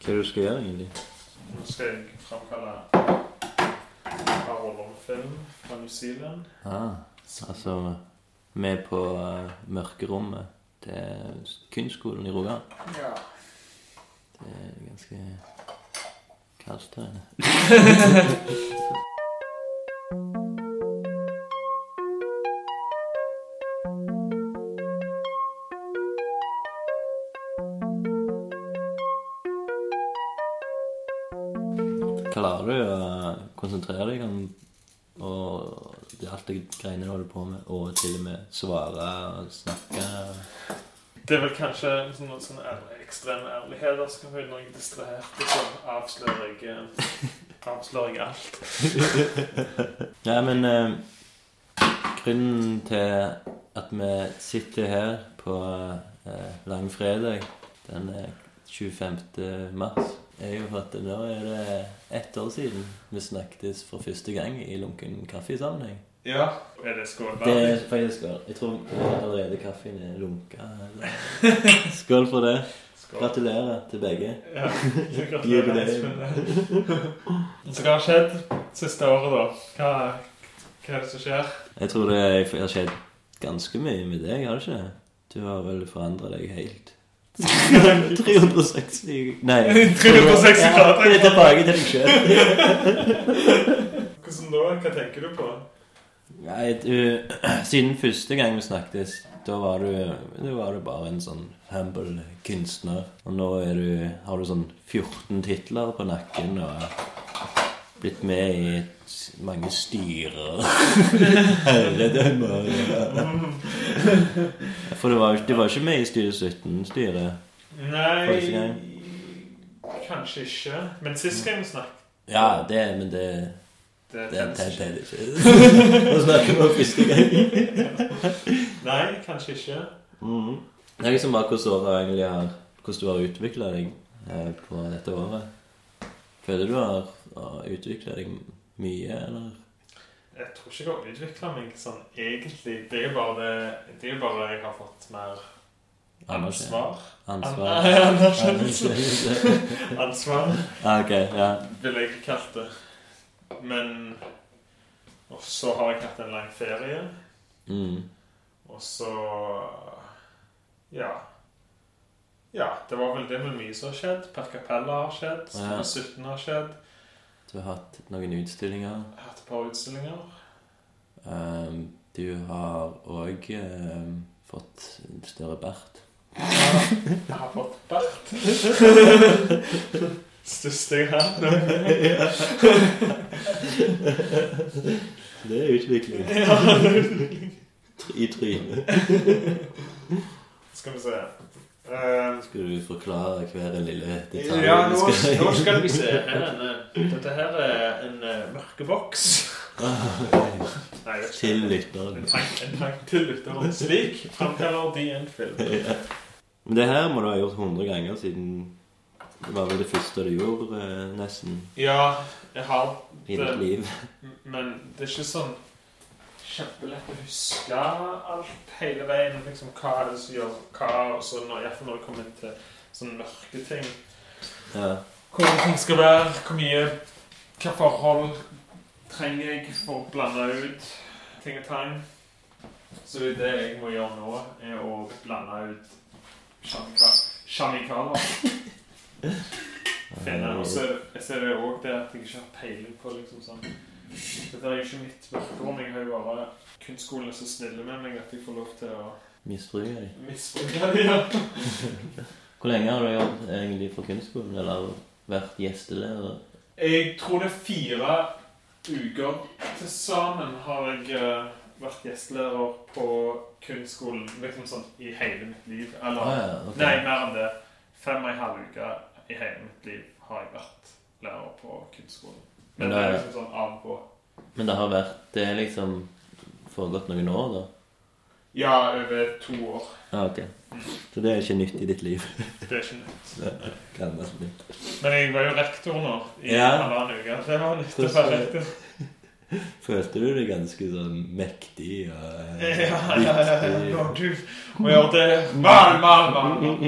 Hva er det du skal gjøre, egentlig? Nå skal jeg framkalle et par roller med film fra New Zealand. Ah, altså er på uh, mørkerommet til kunstskolen i Rogaland. Ja. Det er ganske kaldt her inne. greiene du holder på med, og til og med svare og snakke? Det er vel kanskje noen sånn, sånn ekstrem ærlighet. Så kan vi når jeg er distrahert, så avslører jeg, eh, avslører jeg alt. Ja, men eh, grunnen til at vi sitter her på eh, langfredag den eh, 25. mars, er jo at nå er det ett år siden vi snakkes for første gang i lunken kaffesammenheng. Ja. Er det skål? Det er faktisk skål. Jeg tror allerede kaffen er lunka. eller- Skål for det. Skål. Gratulerer til begge. Ja, gratulerer. Jubileum. Så hva har skjedd siste året, da? Hva, hva er det som skjer? Jeg tror det har skjedd ganske mye med deg, har det ikke det? Du har vel forandra deg helt. 360 Nei. 360 grader. Ja, tilbake til deg sjøl. Hvordan da? Hva tenker du på? Nei, du Siden første gang vi snakket, da var du, du var du bare en sånn humble kunstner. Og nå er du, har du sånn 14 titler på nakken og blitt med i et, mange styrer. Herredømmer. For du var, du var ikke med i Styre 17-styret? Nei. Kanskje ikke. Men sist gang vi snakket Ja, det, men det Det er det ikke. Nå snakker vi om første gang. Nei, kanskje ikke. Mm. Det er liksom bare hvordan året egentlig har Hvordan du har utvikla deg eh, på dette året. Føler du har, har utvikla deg mye, eller? Jeg tror ikke jeg har utvikla meg sånn egentlig. Det er jo bare det Det er bare jeg har fått mer ansvar. Ansvar. Ansvar. Anerkjennelse. Ansvar, Ah, ok, ja. ville jeg kalt det. Men Og så har jeg hatt en lang ferie. Mm. Og så Ja. Ja, det var vel det med mye som har skjedd. Per Capella har skjedd. Ja. Ja. 17 har skjedd. Du har hatt noen utstillinger. Jeg har hatt et par utstillinger. Um, du har òg um, fått større bart. Jeg har fått bart. Største jeg har. Det er utvikling. Ja. I trynet. Skal vi se. Eh, Skal du forklare hver lille detalj? ja, nå, skal- nå skal vi se. Her er en, eh, dette her er en uh, mørkeboks. Nei, vet ikke. Til lytteren. En tank, en tank til lytteren. Slik framkaller de en film. Ja. Men det her må du ha gjort 100 ganger siden det var vel det første du gjorde, eh, nesten, Ja, jeg har i ditt liv. Men det er ikke sånn kjempelett å huske alt hele veien. Liksom, hva er det som gjør hva? Og så når, Iallfall når det kommer til sånne mørke ting. Ja. Hvor ting skal være, hvor mye Hvilke forhold trenger jeg for å blande ut ting og tang. Så det jeg må gjøre nå, er å blande ut shamikaler. Og så ser det òg det at jeg ikke har peiling på liksom sånn Dette er jo ikke mitt mørkerom. Jeg har jo bare kunstskolen er så snille med meg at jeg får lov til å Misbruke dem? misbruke dem, Ja. Hvor lenge har du jobbet egentlig for kunstskolen, eller vært gjestelærer? Jeg tror det er fire uker til sammen har jeg eh, vært gjestelærer på kunstskolen liksom sånn i hele mitt liv. Eller Ah, ja, okay. nei, mer enn det. Fem og en halv uke i hele mitt liv har jeg vært lærer på kunstskolen. Men Men det er liksom sånn av og på. Men det har vært Det er liksom foregått noen år, da? Ja, over to år. Ah, ok. Så det er ikke nytt i ditt liv? Det er ikke nytt. Men jeg var jo rektor nå i Ja. halvannen uke. Det var nytt å være rektor. Følte du deg ganske sånn mektig og eh, Ja, ja, ja, ja. Når du må gjøre det Mal, mal, mal.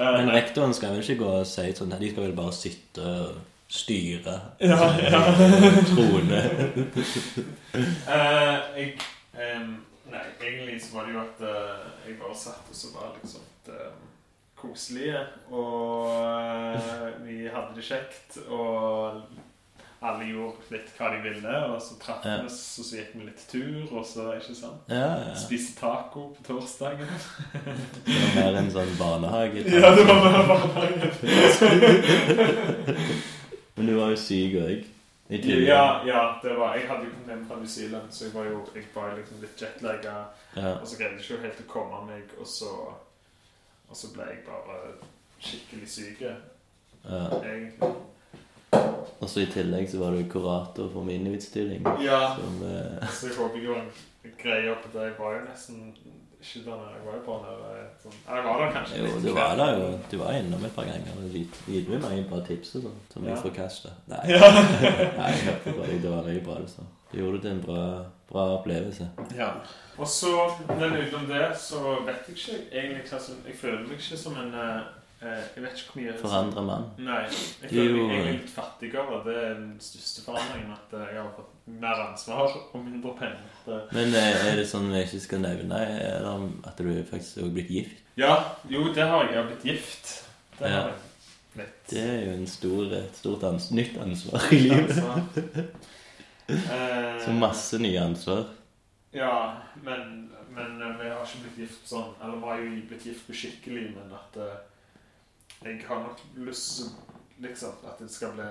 Eh, Men rektoren skal vel ikke gå og si sånn De skal vel bare sitte og styre Ja, ja. troende. uh, jeg um, Nei, egentlig så var det jo at uh, jeg bare satt og så var liksom um, koselige. Og uh, vi hadde det kjekt. Og alle gjorde litt hva de ville. Og så traff vi Ja. og så gikk vi litt tur, og så ikke sant? Ja, ja. Spiste taco på torsdagen. Det var mer en sånn barnehage. Ja, det var mer barnehage. Men du var jo syk òg. Ja, ja, det var Jeg hadde jo kommet hjem fra New Zealand, så jeg var jo jeg var liksom litt jetlagga. ja. Og så greide jeg ikke helt å komme meg, og så Og så ble jeg bare skikkelig syk, ja. egentlig. Og så i tillegg så var du kurator for miniutstilling. Ja. Som eh, Så jeg håper jeg gjorde en greie på det. Jeg var jo nesten ikke der. Jeg var jo på nede sånn Jeg var der kanskje Jo, litt du var der jo. Du var innom et par ganger og gitt meg et par tips og sånn, som Ja. forkasta. Nei, Ja. nei, jeg hørte på. Det var veldig bra. liksom. Du gjorde det til en bra, bra opplevelse. ja. Og så, men utenom det, så vet jeg ikke egentlig hva som Jeg føler meg ikke som en eh, Jeg vet ikke hvor mye Forandra mann. Nei. Jeg er føler jo- meg egentlig litt fattigere. Det er den største forandringen. At eh, jeg har fått mer ansvar og mindre penger. Men eh, er det sånn vi ikke skal nevne, eller at du faktisk er blitt gift? Ja, jo, det har jeg. Jeg har blitt gift. Det Ja. jeg. Det er jo en stor, et stort ans nytt ansvar i livet. Ansvar. Eh, Så masse nye ansvar. Ja, men, men eh, vi har ikke blitt gift sånn Eller vi har jo blitt gift på skikkelig, men at eh, jeg har nok lyst til liksom, at det skal bli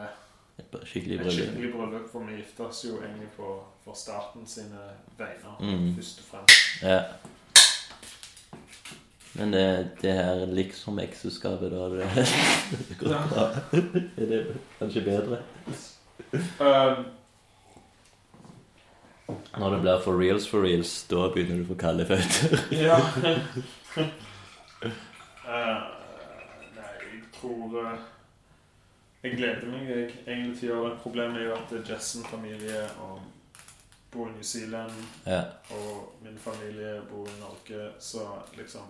Et skikkelig et bryllup. skikkelig bryllup. For vi gifter oss jo egentlig på, for staten sine vegne, Mm. først og fremst. Ja. Men det, det her liksom ekteskapet, da det, det går Ja. bra. Er det kanskje bedre? Um, Når det blir for reals for reals, da begynner du å få kalde føtter. ja. Jeg tror eh, Jeg gleder meg jeg, egentlig til å gjøre det. Problemet er jo at Jessen-familie og bor i New Zealand, Ja. og min familie bor i Norge, så liksom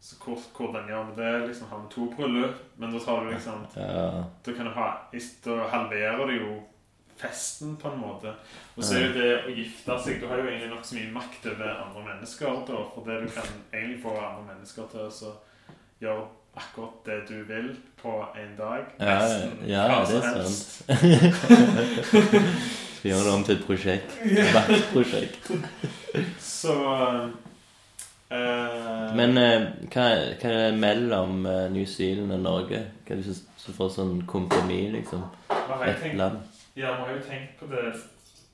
Så hvor, hvordan gjør vi det? Liksom Har vi to bryllup? Men da tar du liksom ja. Da kan du ha Da halverer du jo festen på en måte. Og så er jo det å gifte seg Du har jo egentlig nokså mye makt over andre mennesker. da, For det du kan egentlig få andre mennesker til å så gjøre akkurat det du vil på en dag. Ja, Nesten ja, hva det er som helst. Skal gjøre det om til et prosjekt. Vaktprosjekt. Så eh, Men eh, hva, hva er det mellom eh, New Zealand og Norge? Hva er det som- får sånn kompromiss, liksom? Et tenkt? land? Ja, vi har jo tenkt på det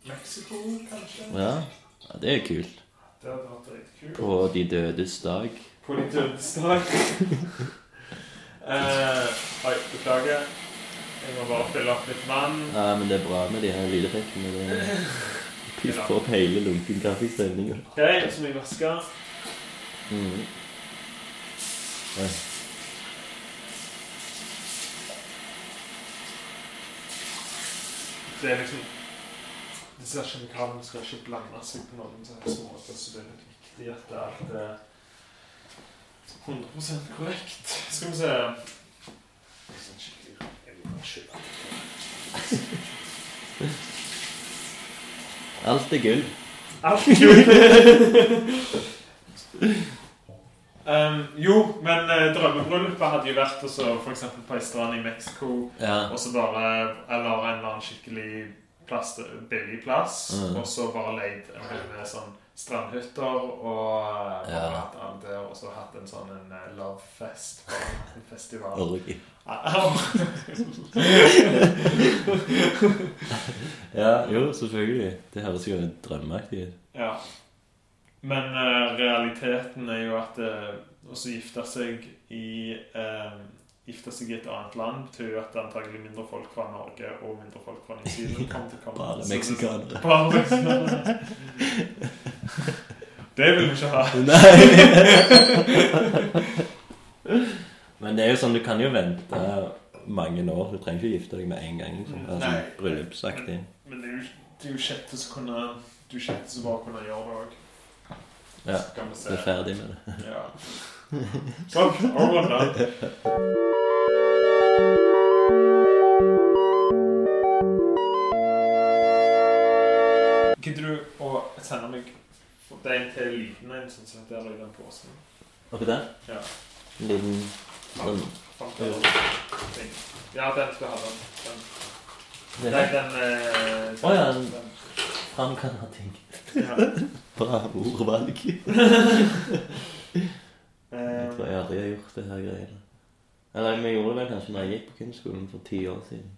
Mexico, kanskje? Ja, ja det er kult. Det hadde vært kult. På De dødes dag. På de dødes dag. eh, oi, beklager. Jeg må bare fylle opp litt vann. Ja, men det er bra med de her lydeffektene. Det piffer opp hele lunken kaffestemninga. Ok, så må jeg vaske. Mm. Oi. Det er liksom Disse kjemikaliene skal ikke blande seg på noen som helst måte, så det er litt viktig at det alt er 100% korrekt. Skal vi se. Alt er gull. Alt er gull. um, jo, men uh, drømmebryllupet hadde jo vært også for eksempel på ei strand i Mexico. Ja. Og så bare Eller en eller annen skikkelig plass, billig plass. Mm. Og så bare leid en hel med sånn strandhytter og bare Ja. hatt alt det. Og så hatt en sånn en uh, lovefest. på en festival. Orgi. Ja, jo, selvfølgelig. Det høres jo drømmeaktig ut. ja. Men uh, realiteten er jo at uh, å gifte seg i uh, Gifte seg i et annet land betyr jo at det er antagelig mindre folk fra Norge og mindre folk fra New Zealand kommer til å komme. Bare det- meksikanere. Bare meksikanere. Det vil vi ikke ha. Nei. Men det er jo sånn, du kan jo vente mange år. Du trenger ikke gifte deg med en gang. liksom. Altså. Bryllupsaktig. Men det er jo, det er jo kjekt å kunne Du er kjekt å bare kunne gjøre det òg. Ja, Du er ferdig med det. Ja. Bra. Gidder du å sende meg er til liten en, sånn som der i den posen. Oppi der? Ja. Liten sånn den. Ja, den skal ha. Den. den. Det er den eh, Å, ja, den. den- Han kan ha ting. Ja. Bra ordvalg. Jeg tror jeg aldri har gjort det her greiene. Eller vi gjorde det vel kanskje når jeg gikk på kunstskolen for ti år siden.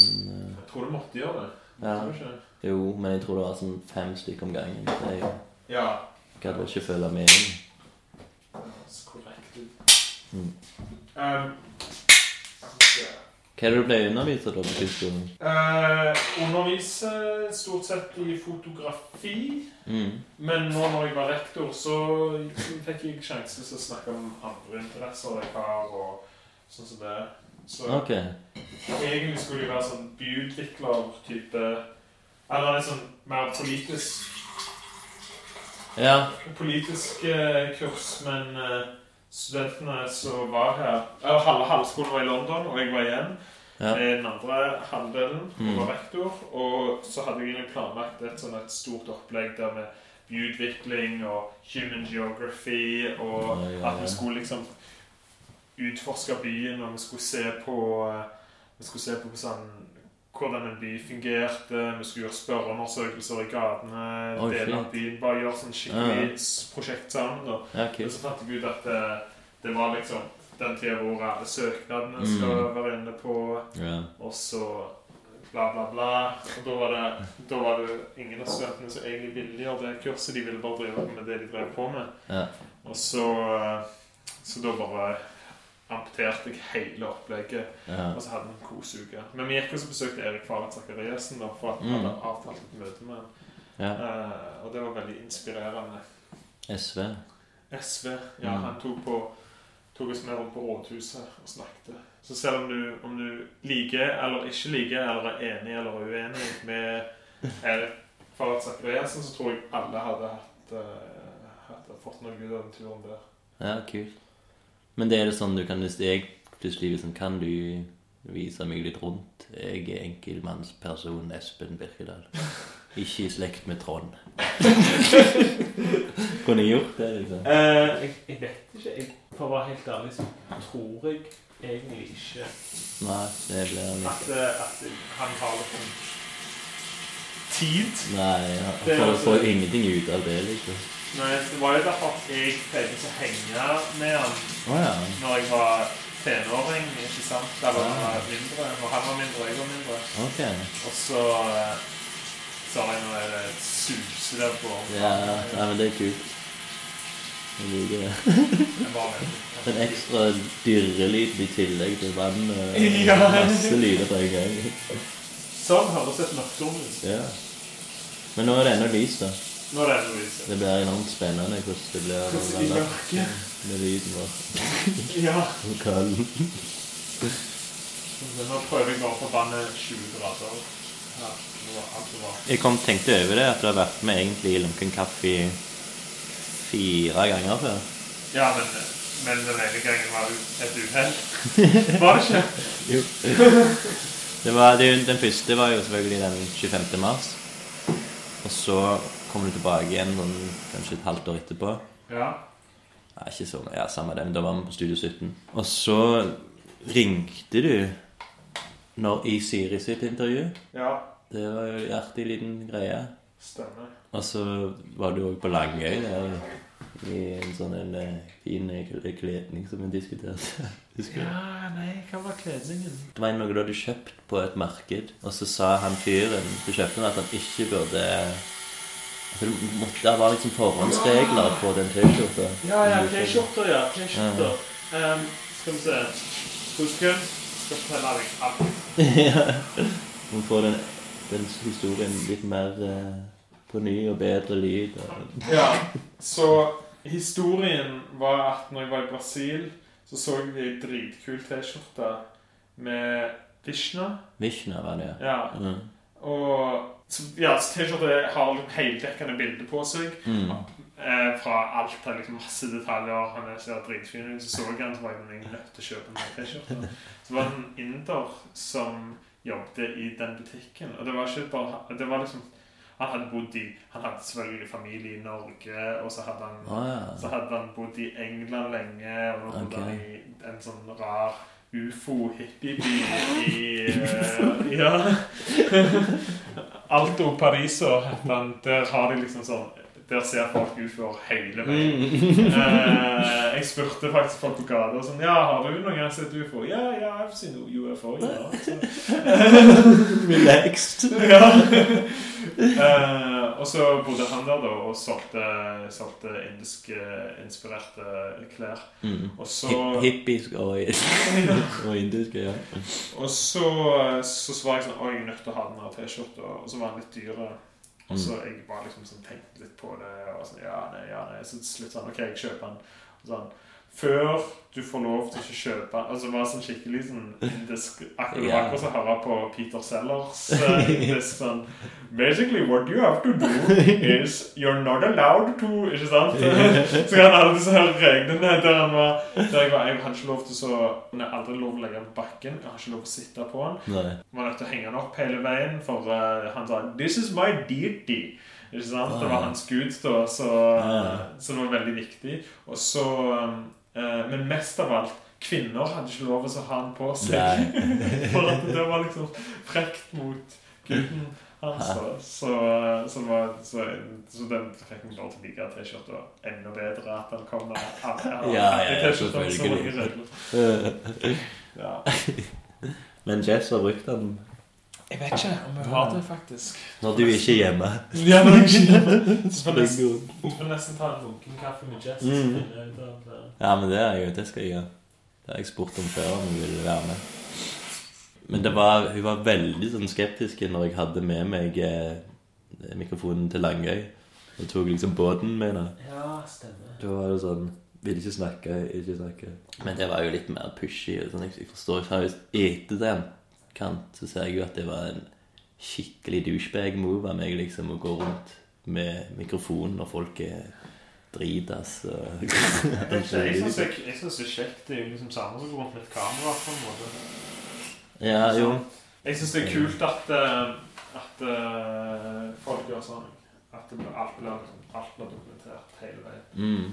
Men, eh, jeg tror du måtte gjøre det. ja, Tror du ikke? jo, men jeg tror det var sånn fem stykker om gangen. Så jeg Ja. gadd vel ikke følge med inn. Korrekt ut. Mm. Um, skal jeg- Hva er det du ble undervist av da på kunstskolen? Eh, underviser stort sett i fotografi. Mm. Men nå når jeg var rektor, så fikk jeg sjansen til å snakke om andre interesser jeg har, og sånn som det. Så okay. egentlig skulle jeg være sånn byutvikler-type Eller en sånn mer politisk Ja. politisk eh, kurs, men eh, studentene som var her Eller halve halvskolen var i London, og jeg var igjen. Ja. Den andre halvdelen Mm. var rektor. Og så hadde jeg egentlig planlagt et, sånn et stort opplegg der med byutvikling og human geography, og ja, ja, at vi skulle liksom utforske byen, og vi skulle se på eh, Vi skulle se på sånn, hvordan en by fungerte. Vi skulle gjøre spørreundersøkelser i gatene, Oh, dele av byen. Bare gjøre sånn skikkelig s- prosjekt sammen. da. Ja, okay. Og så fant jeg ut at det, det var liksom den tida hvor alle søknadene skal Mm. være inne på, Yeah. og så bla, bla, bla. Og da var det, da var det ingen av studentene som egentlig ville gjøre det kurset. De ville bare drive med det de drev på med. Yeah. Og så, eh, så da bare amputerte jeg hele opplegget, ja. og så hadde vi en kosuke. Men vi gikk også og besøkte Erik Farad Zakariassen, for at vi Mm. hadde avtalt et møte med ham. ja. Uh, og det var veldig inspirerende. SV. SV. Ja, Mm. han tok, på, tok oss med rundt på rådhuset og snakket. Så selv om du, om du liker eller ikke liker, eller er enig eller uenig med Erik Farad Zakariassen, så tror jeg alle hadde hatt, uh, hatt fått noe ut av den turen der. Ja, kult. Men det er det sånn du kan Hvis jeg plutselig liksom, Kan du vise meg litt rundt? Jeg er enkeltmannsperson Espen Birkedal. Ikke i slekt med Trond. Kunne jeg gjort det, liksom? Eh, jeg, jeg vet ikke. Jeg, for å være helt ærlig så tror jeg egentlig ikke Nei, det blir litt at, eh, at han har liksom tid. Nei, er får, altså- får ingenting ut av det, liksom. Nei, det var jo derfor at jeg pleide å henge med han oh, ja. når jeg var tenåring, ikke sant? Da var han Ah. mindre. Når han var mindre, og jeg var mindre. Ok. Og så eh, sa jeg nå er det et suse der på Ja, nei, men det er kult. Jeg liker det. En ekstra dyrelyd i tillegg til vann og Ja. masse lyder på en gang. Sånn høres et nøkkelrom ut. Ja. Men nå er det ennå lys, da. Nå er det Louise. Det blir enormt spennende hvordan det blir Hvordan i mørket. med lyden vår. Ja. Og kalden. Nå prøver jeg bare å forbanne 20 grader. Var. Jeg kom, tenkte over det at du har vært med egentlig i Lunken Kaffe fire ganger før. Ja, men, men den ene gangen var et uhell. Var det ikke? Jo. Det var, det, den første var jo selvfølgelig den 25. mars. Og så kom du tilbake igjen sånn, kanskje et halvt år etterpå. Ja. Nei, ikke så Ja, samme det, men da var vi på Studio 17. Og så ringte du når, i Siri sitt intervju. Ja, Det var jo en artig liten greie. stemmer. Og så var du òg på Langøy der i en sånn en eh, fin kledning som vi diskuterte. Husker du? Ja, nei, hva var kledningen? Det var noe du hadde kjøpt på et marked, og så sa han fyren du kjøpte den, at han ikke burde at det, måtte, det var liksom forhåndsregler på den T-skjorta. Ja, ja, T-skjorta, ja. T-skjorter. Um, skal vi se. Husker Skal fortelle deg alt. Man får den, den historien litt mer uh, på ny og bedre lyd. Og, Ja, så historien var at når jeg var i Brasil, så så jeg ei dritkul T-skjorte med Vishna. Vishna var det, Ja, ja. Mm. og så, ja, så T-skjorte har liksom heldekkende bilde på seg. Mm. Eh, fra alt til liksom masse detaljer. Han er så dritfin ut. Så så jeg han, så var jeg nødt til å kjøpe meg T-skjorte. Så var det en inder som jobbet i den butikken. Og det var ikke bare Det var liksom Han hadde bodd i Han hadde selvfølgelig familie i Norge, og så hadde han oh, ja. så hadde han bodd i England lenge, og nå bodde okay. han i en sånn rar ufo-hippieby i uh, Ja. Alto Pariso. Der har de liksom sånn Der ser folk ufør hele veien. Mm. Eh, jeg spurte faktisk folk på gata og sånn Ja, har du noen gang sett ufo? Ja, ja, jeg har sett UFO. Ja. Relaxed. ja. Eh, og så bodde han der da og solgte, solgte indisk-inspirerte klær. Mm. Og så Hi hippisk og, og indiske, ja. Og så, så, så var jeg sånn Å, jeg er nødt til å ha den T-skjorta. Og så var den litt dyre. Og så Mm. jeg bare liksom sånn tenkte litt på det. Og sånn, ja, nei, ja, nei. Så til slutt sånn OK, jeg kjøper den. Og sånn, før du får lov til å ikke kjøpe Altså det var sånn skikkelig sånn indisk Akkurat Ja. akkurat som å høre på Peter Sellers eh, indisk sånn Basically, what you have to do is You're not allowed to Ikke sant? så han hadde disse her reglene der han var Der jeg var Jeg hadde ikke lov til så Jeg hadde aldri lov til å legge den på bakken. Jeg har ikke lov til å sitte på den. Nei. Man var nødt til å henge den opp hele veien, for uh, han sa 'This is my deity'. Ikke sant? Det var Ah. hans gud, da, så, Ah. så det var veldig viktig. Og så, eh, Men mest av alt Kvinner hadde ikke lov til å ha den på seg. For at det var liksom frekt mot gutten hans. Så, så, det var, så, så den fikk meg lov til å like T-skjorta enda bedre. At den kom der. Ja, ja, ja, så selvfølgelig. Ja. Men Jess har brukt den Jeg vet ikke om jeg har det, faktisk. når du ikke er hjemme. Ja, ikke Så får Det er nesten, god. får nesten ta en lunken kaffe med Jess. Mm. Ja, men det er jo, det skal jeg gjøre. Det har jeg spurt om før om hun ville være med. Men det var, hun var veldig sånn skeptisk når jeg hadde med meg eh, mikrofonen til Langøy. Og tok liksom båten med henne. Ja, stemmer. Da var det sånn Vil ikke snakke, ikke snakke. Men det var jo litt mer pushy. og Sånn, jeg, jeg forstår ikke Etter den kant så ser jeg jo at det var en skikkelig douchebag-move av meg liksom å gå rundt med mikrofon når folk er dritas og Jeg syns det er kjekt. Det er jo liksom samme som rundt med et kamera. på en måte. Ja, jo. Jeg syns det er kult at, eh, at eh, folk gjør sånn. At alt, blir, alt blir dokumentert hele veien. Mm.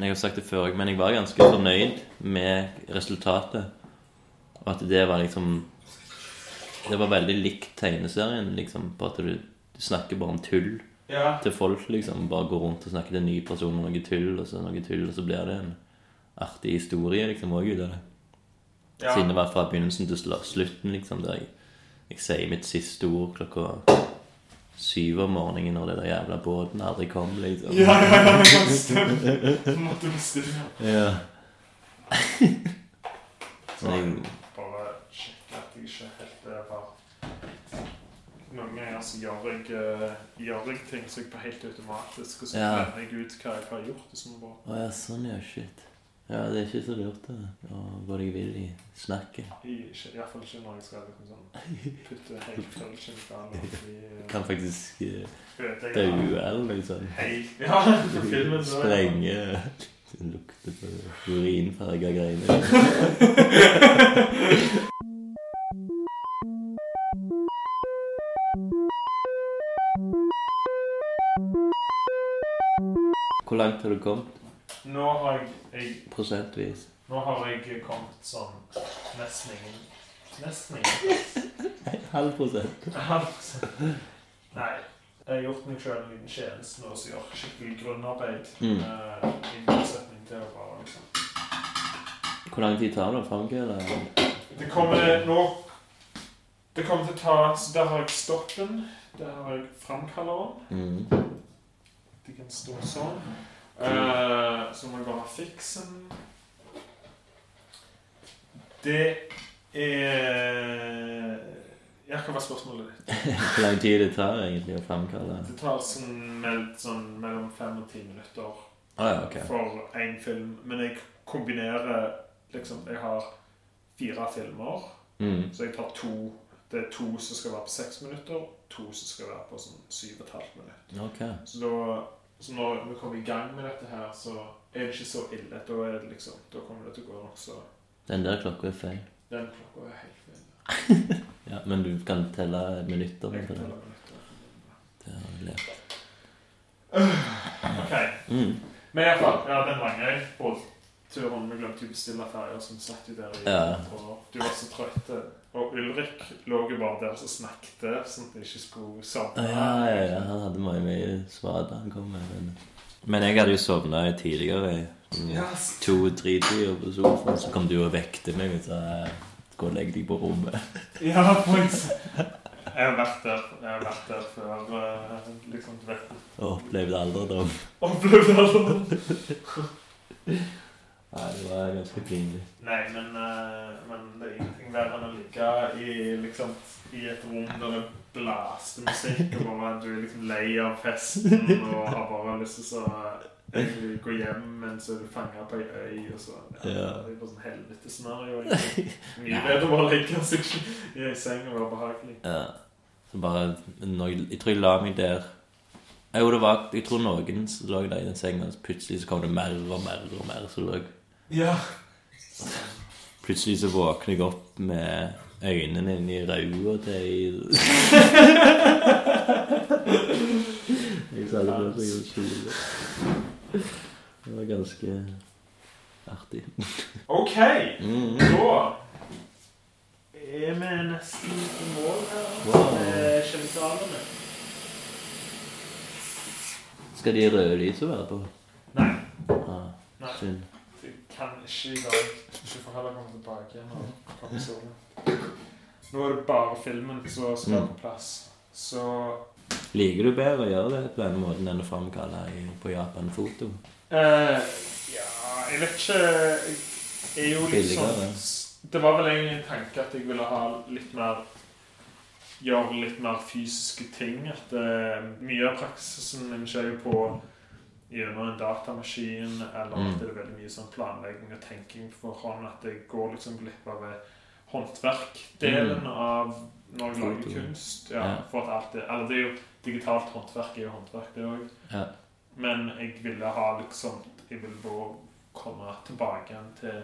Jeg har sagt det før, men jeg var ganske fornøyd med resultatet. Og at det var liksom Det var veldig likt tegneserien, liksom, på at du, du snakker bare om tull Ja, til folk, liksom. Bare går rundt og snakker til en ny person om noe tull, og så noe tull, og så blir det en artig historie, liksom, òg ut av det. ja. Siden det var fra begynnelsen til slutten, liksom, der jeg, jeg sier mitt siste ord klokka syv om morgenen når det der jævla båten aldri kom, liksom. Ja, ja, ja, ja, stemmer. Måtte bestille. Ja. Så jeg bare sjekke at jeg ikke helt er var Noen ganger så gjør jeg, eh, gjør jeg ting så jeg på helt automatisk, og så Ja. finner jeg ut hva jeg har gjort. og sånn bare Å ja, sånn ja, shit. Ja, det er ikke så lurt det. å gå deg vill i snakket. Iallfall ikke når jeg skal liksom sånn putte helt følelsen eh, Kan faktisk daue eller noe sånt. Ja, for filmen så Sprenge Det lukter på urinfarga greier. Hvor langt har du kommet Nå har jeg, jeg, prosentvis? nå har jeg kommet sånn nesten ingen Nesten ingen. Halv prosent. Halv prosent. Nei. Jeg har gjort meg sjøl en liten tjeneste nå som gjør skikkelig grunnarbeid. Mm. Uh, I motsetning til å bare liksom Hvor lang tid tar det å framkale? Det kommer nå Det kommer til å ta Så der har jeg stoppen. Der har jeg framkalleren. Mm. De kan stå sånn. Uh, så må jeg bare fikse den. Det er Ja, hva var spørsmålet ditt? Hvor lang tid det tar egentlig å framkalle? Det tar sånn, sånn mellom fem og ti minutter ah, ja, okay. for én film. Men jeg kombinerer liksom Jeg har fire filmer, Mm. så jeg tar to Det er to som skal være på seks minutter, to som skal være på sånn syv og et halvt minutt. Ok. Så da Så når vi kommer i gang med dette her, så er det ikke så ille. Da, er det liksom, da kommer det til å gå nokså Den der klokka er feil. Den klokka er helt feil. Ja, Men du kan telle minutter Jeg kan telle minutter. Det har jeg lært. OK. Mm. Men iallfall, ja, den lange båtturen Vi glemte å bestille ferja, som satt jo der i Ja. og du var så trøtt. Og Ulrik lå jo bare der og snakket, sånn at de ikke skulle sovne. Ja, ja, ja, han hadde mye mye svada han kom med. Men, men jeg hadde jo sovna tidligere. Yes. To-tre tider på sofaen, så kom du og vekte meg og sa gå og legg deg på rommet. Ja, faktisk. Jeg har vært der, jeg har vært der før. eh, liksom, du vet Og opplevde alderdom. Opplevd aldri. Nei, det var ganske pinlig. Nei, men, eh, men det er ingenting verre enn å ligge i, liksom, i et rom der det blaster musikk, og bare du er liksom lei av festen og har bare lyst til å egentlig gå hjem, men så er du fanga på ei øy, og så ja, Ja. Det er bare sånn helvetesscenario. egentlig. Mye bedre å bare ligge seg i ei seng og være behagelig. Ja. Så bare jeg, tror jeg la meg der Jo, det var Jeg tror noen som lå der i den senga, og plutselig så kom det mer og mer og mer Så lå Ja. Plutselig så våkner jeg opp med øynene inni ræva til ei Jeg sa det bare for å kjole. Det var ganske artig. OK, Mm. da er vi nesten i mål her Wow. med kjemikaliene. Skal de røde lysene være på? Nei, Ah, Nei. synd. Kan ikke i dag. Du får heller komme tilbake igjen og komme. Nå er det bare filmen som skal Mm. på plass. Så Liker du bedre å gjøre det på denne måten enn å framkalle på Japan-foto? Uh, Ja, jeg vet ikke Jeg er jo liksom Det var vel egentlig en tanke at jeg ville ha litt mer Gjøre litt mer fysiske ting. At eh, mye av praksisen min skjer jo på gjennom en datamaskin, eller Mm. at det er veldig mye sånn planlegging og tenking på forhånd. At jeg går liksom glipp av håndverkdelen av når jeg lager Mm. Kunst. Ja, for at alt det, eller det er jo digitalt håndverk er jo håndverk, det òg. Ja. Men jeg ville ha liksom Jeg ville bare komme tilbake igjen til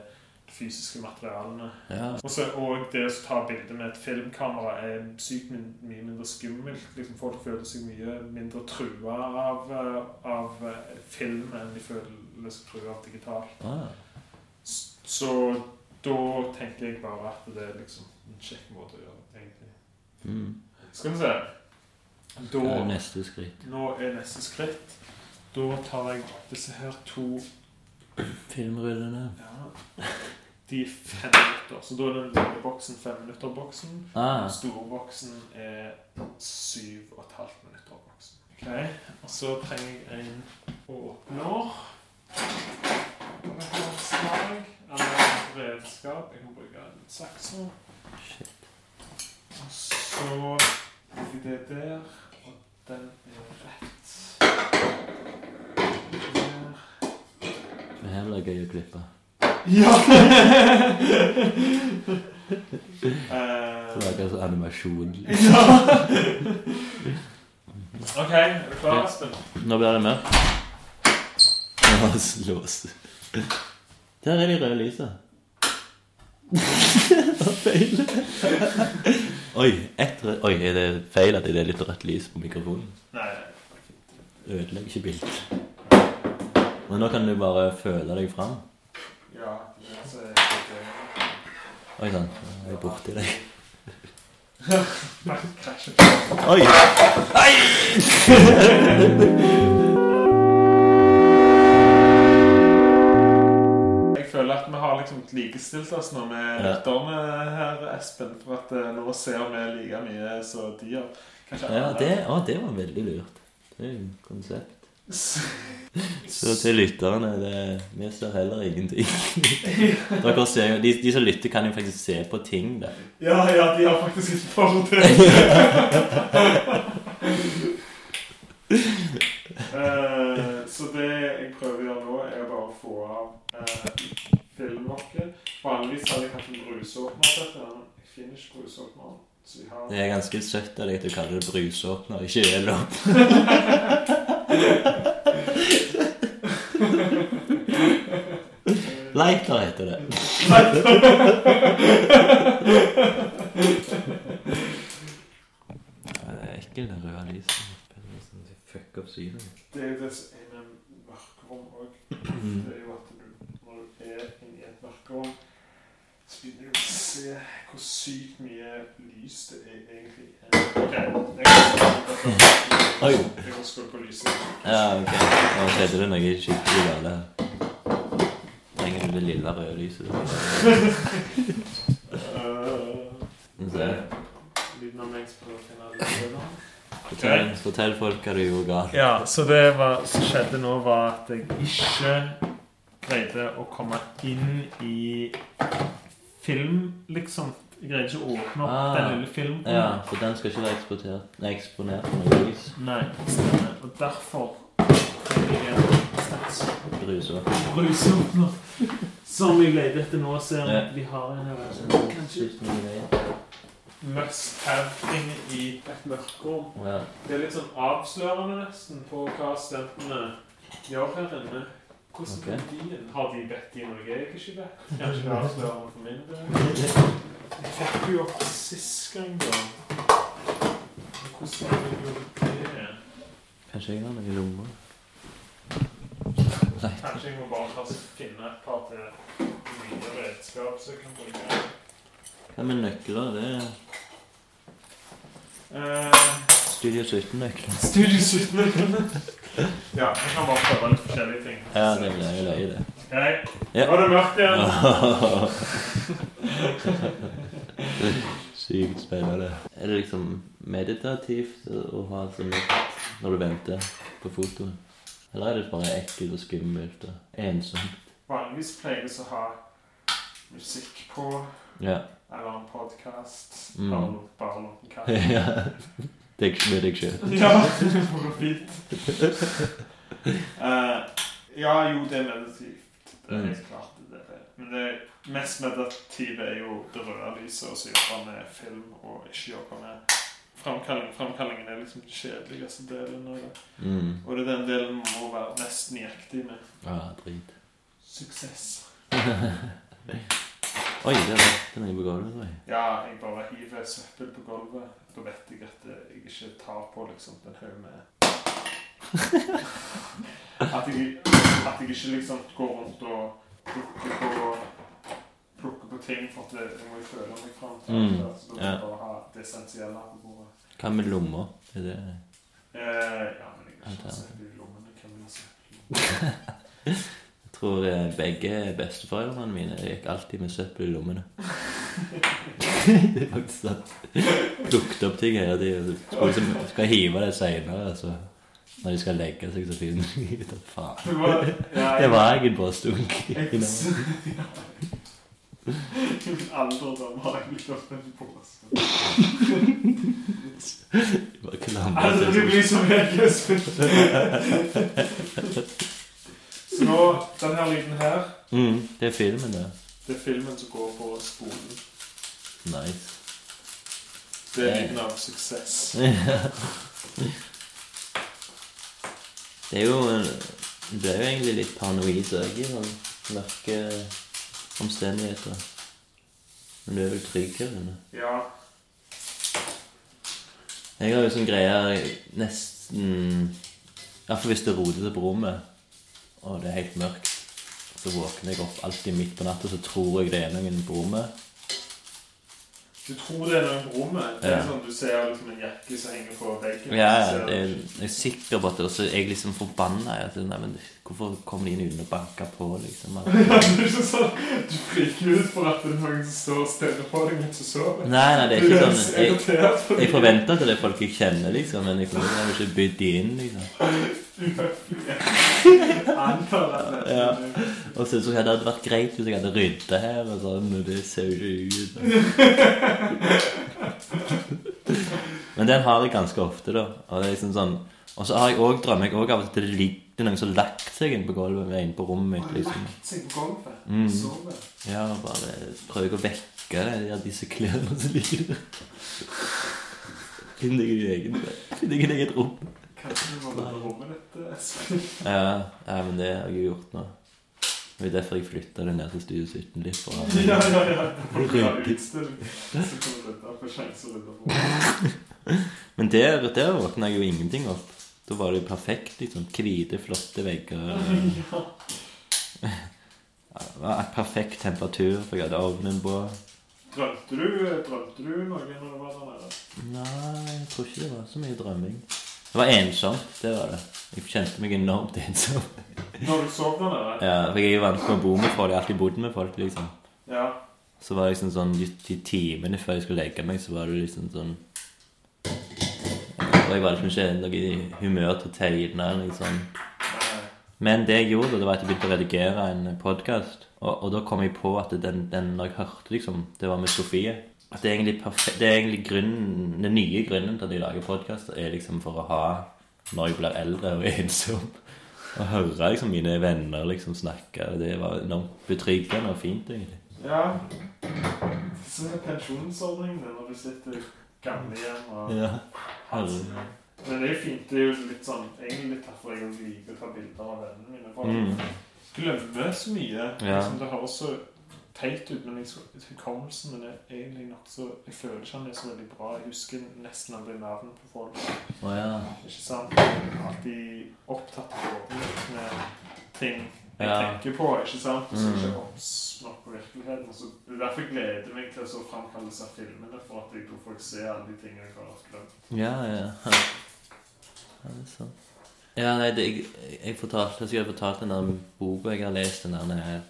fysiske materialene. Ja. Også, og det å ta bilde med et filmkamera er sykt min, mye mindre skummelt. Liksom Folk føler seg mye mindre trua av, eh, av eh, film enn de føler seg trua av digitalt. Ah, Så da tenker jeg bare at det er liksom en kjekk måte å gjøre det egentlig. mm. Skal vi se. Da Hva er neste skritt? Nå er neste skritt. Da tar jeg disse her to Filmrullene. ja, De fem minutter. Så da er den lille boksen fem minutter-boksen. Ah, Den store boksen er syv og et halvt minutter-boksen. Ok, Og så trenger jeg en åpner. Slag. Eller redskap. Jeg kan bruke en sakso. shit. Og så det der. Og den er rett. Det her blir gøy å klippe. Ja! Så lager jeg sånn animasjon. ja. OK, er du klar, Espen? Nå blir det mørkt. Nå slås det. Der er de røde lysa. Feil. Oi, et, Oi, er det feil at det er litt rødt lys på mikrofonen? Nei. Ødelegger ikke bildet. Men nå kan du bare føle deg fram. Ja, det så det Oi sann, Jeg er borti deg. Oi! Jeg føler at vi har liksom likestilt oss nå med Ja. lytterne her, Espen. For at eh, nå ser vi like mye som de gjør. Kanskje Ja, alle- det, å, det var veldig lurt. Det er jo se. Så til lytterne det, Vi ser heller ingenting. Dere ser de, de som lytter, kan jo faktisk se på ting. da. Ja, ja, de har faktisk et til Eh, så det jeg prøver å gjøre nå, er bare å få av uh, filmlokket. Vanligvis hadde jeg hatt en brusåpner men jeg finner ikke brusåpneren. Har Det er ganske søtt av deg at du kaller det brusåpner, ikke ølopp. Lighter heter det. det er ekkelt, det røde lyset. Det fucker opp synet. Det er jo det som er med mørkerom òg. Mm. Det er jo at du, når du er inni et mørkerom begynner å se hvor sykt mye lys det er egentlig er. Ok, jeg kan skru på lyset. Ja, ok. Nå skjedde det noe skikkelig galt her. Trenger du det lille røde lyset? Ser se. Lyden av meg prøver finne lyset. Fortell, fortell folk hva du gjorde galt. Ja, så det var, som skjedde nå, var at jeg ikke greide å komme inn i film, liksom. Jeg greier ikke å åpne opp Ah, den lille filmen. Ja, for den skal ikke være eksportert, nei, eksponert for noe vis? Nei, stemmer. Og derfor brusåpner. Som jeg leter etter nå, ser jeg at vi har en her. Kanskje noe greier. must have-ting i et mørkerom. Ja. Det er litt sånn avslørende nesten på hva studentene gjør her inne. Hvordan Ok. kan de? Har de bedt i Norge jeg ikke vet? Kanskje det er avslørende for min del? Jeg fikk jo opp sist gang, da. Hvordan har de gjort det? Kanskje jeg har noe i lomma? Nei. Kanskje jeg må bare ta, finne et par til nye redskap som jeg kan bruke. Hva med nøkler? Det er Eh, Studio 17-nøkler. Studio 17 Ja, jeg kan bare prøve litt forskjellige ting. Ja, det blir jo løye, det. Hei, Ja. nå er det mørkt igjen. Sykt spennende. Er det liksom meditativt å ha sånn når du venter på fotoen? Eller er det bare ekkelt og skummelt og ensomt? Vanligvis pleier vi å ha musikk på, Ja. eller en podkast. Mm. Bare, bare noen kaffe. Ja. Deg, med deg sjøl. Ja, For fint. Eh, ja, jo, det er meditativt. Det er Mm. helt klart det er. Men det mest meditative er jo det røde lyset, og så jobbe med film, og ikke jobbe med framkalling. Framkallingen er liksom den kjedeligste delen av det. Mm. Og det er den delen man må være mest nøyaktig med. Ah, drit. Suksess. Oi, det er jeg på gulvet, tror jeg. Ja, jeg bare hiver søppel på gulvet. Da vet jeg at jeg ikke tar på liksom den haug med at, jeg, at jeg ikke liksom går rundt og plukker på Plukker på ting for at jeg må jo føle meg fram til Mm. Så da må ja. jeg bare ha det essensielle på bordet. Hva med lomma? Er det Eh, ja, men jeg har ikke sett i lommene. Hvem vil søppel? Jeg tror eh, begge besteforeldrene mine gikk alltid med søppel i lommene. det er faktisk sant. Plukket opp ting hele tiden. Skal, liksom, skal hive det senere, Altså. når de skal legge seg, så finner de ut at faen. Det var, Det var jeg i. jeg, I min alderdom har jeg blitt opp en pose. Bare klamret Aldri blir som jeg, nå, den her lyden her, Mm, det er filmen, det. det er filmen som går på spolen. Nice. Det er lyden av suksess. Det er jo Det er jo egentlig litt paranoid òg i sånn mørke omstendigheter. Men du er vel trygg her inne? Ja, Jeg har jo sånn greie nesten Iallfall hvis det er rodete på rommet, og det er helt mørkt, så våkner jeg opp alltid midt på natta, så tror jeg det er noen på rommet. du tror det er noen på rommet. Det er Ja. sånn Du ser liksom en jakke som henger på veggen. Ja, ja, er, jeg er sikker på at det, også, jeg liksom forbanna. Jeg, nei, men hvorfor kommer de inn uten å banke på, liksom? Ja, det er ikke sånn Du friker ut for at det er noen som står og stirrer på deg mens du sover. Nei, nei, det er ikke sånn Jeg, jeg forventer at det er folk jeg kjenner, liksom, men jeg har ikke bydd de inn, liksom. Ja. Og så, så hadde det vært greit hvis jeg hadde rydda her og sånn, men det ser jo ikke ut. Men den har jeg ganske ofte, da. Og det er liksom sånn Og så har jeg også, drømmer jeg også av at det ligger noen som har lagt seg inn på gulvet med inne på rommet mitt. liksom. Lagt seg på gulvet. Mm. Sover. Ja, bare prøver ikke å vekke det, ja, disse klærne som ligger der. Finn deg egen Finn deg eget rom. Kanskje du må være på rommet ditt, Espen. Ja, ja, men det har jeg jo gjort nå. Det er derfor jeg flytta det ned til Studio 17 litt. For å Ja, ha- ja, ja. Folk har utstilling. Så kan du rydde på sjanse å rydde på. Men der, der våkna jeg jo ingenting opp. Da var det jo perfekt. liksom Hvite, flotte vegger. Ja. Perfekt temperatur, for jeg hadde ovnen på. Drømte du, drømte du noe når du var der nede? Nei, jeg tror ikke det var så mye drømming. Det var ensomt, det var det. Jeg kjente meg enormt ensom. Når du sov der nede? Ja, for jeg er jo vant til å bo med folk. Jeg har alltid bodd med folk, liksom. Ja. Så var det liksom sånn de timene før jeg skulle legge meg, så var det liksom sånn Og jeg var liksom ikke noe i humør til å tegne. Nei. Men det jeg gjorde, det var at jeg begynte å redigere en podkast. Og, og da kom jeg på at den, den når jeg hørte liksom, det var med Sofie At det er egentlig det er egentlig grunnen, den nye grunnen til at jeg lager podkaster, er liksom for å ha når jeg blir eldre og ensom. Å høre liksom mine venner liksom snakke. Det var enormt betryggende og fint, egentlig. Ja. Så pensjonsordning når du sitter i gamlehjem og Ja. Men det er jo fint. Det er jo litt sånn Egentlig litt derfor jeg liker å ta bilder av vennene mine. For Mm. jeg glemmer så mye. Ja. Liksom, det høres så teit ut, men jeg- hukommelsen min er egentlig nokså Jeg føler ikke han er så veldig bra. Jeg husker nesten aldri navn på folk. Å ja. Ikke sant? Jeg er alltid opptatt av mitt med ting jeg Ja. tenker på, ikke sant? Og så Mm. ikke oppsnakk på virkeligheten. Så det er derfor jeg gleder meg til å framkalle disse filmene, for at jeg, tror folk ser alle de tingene jeg har glemt. Ja, ja. Ja, det er sant. Ja, nei, det, jeg, jeg fortalte Jeg fortalte fortalt den der boka jeg har lest, den der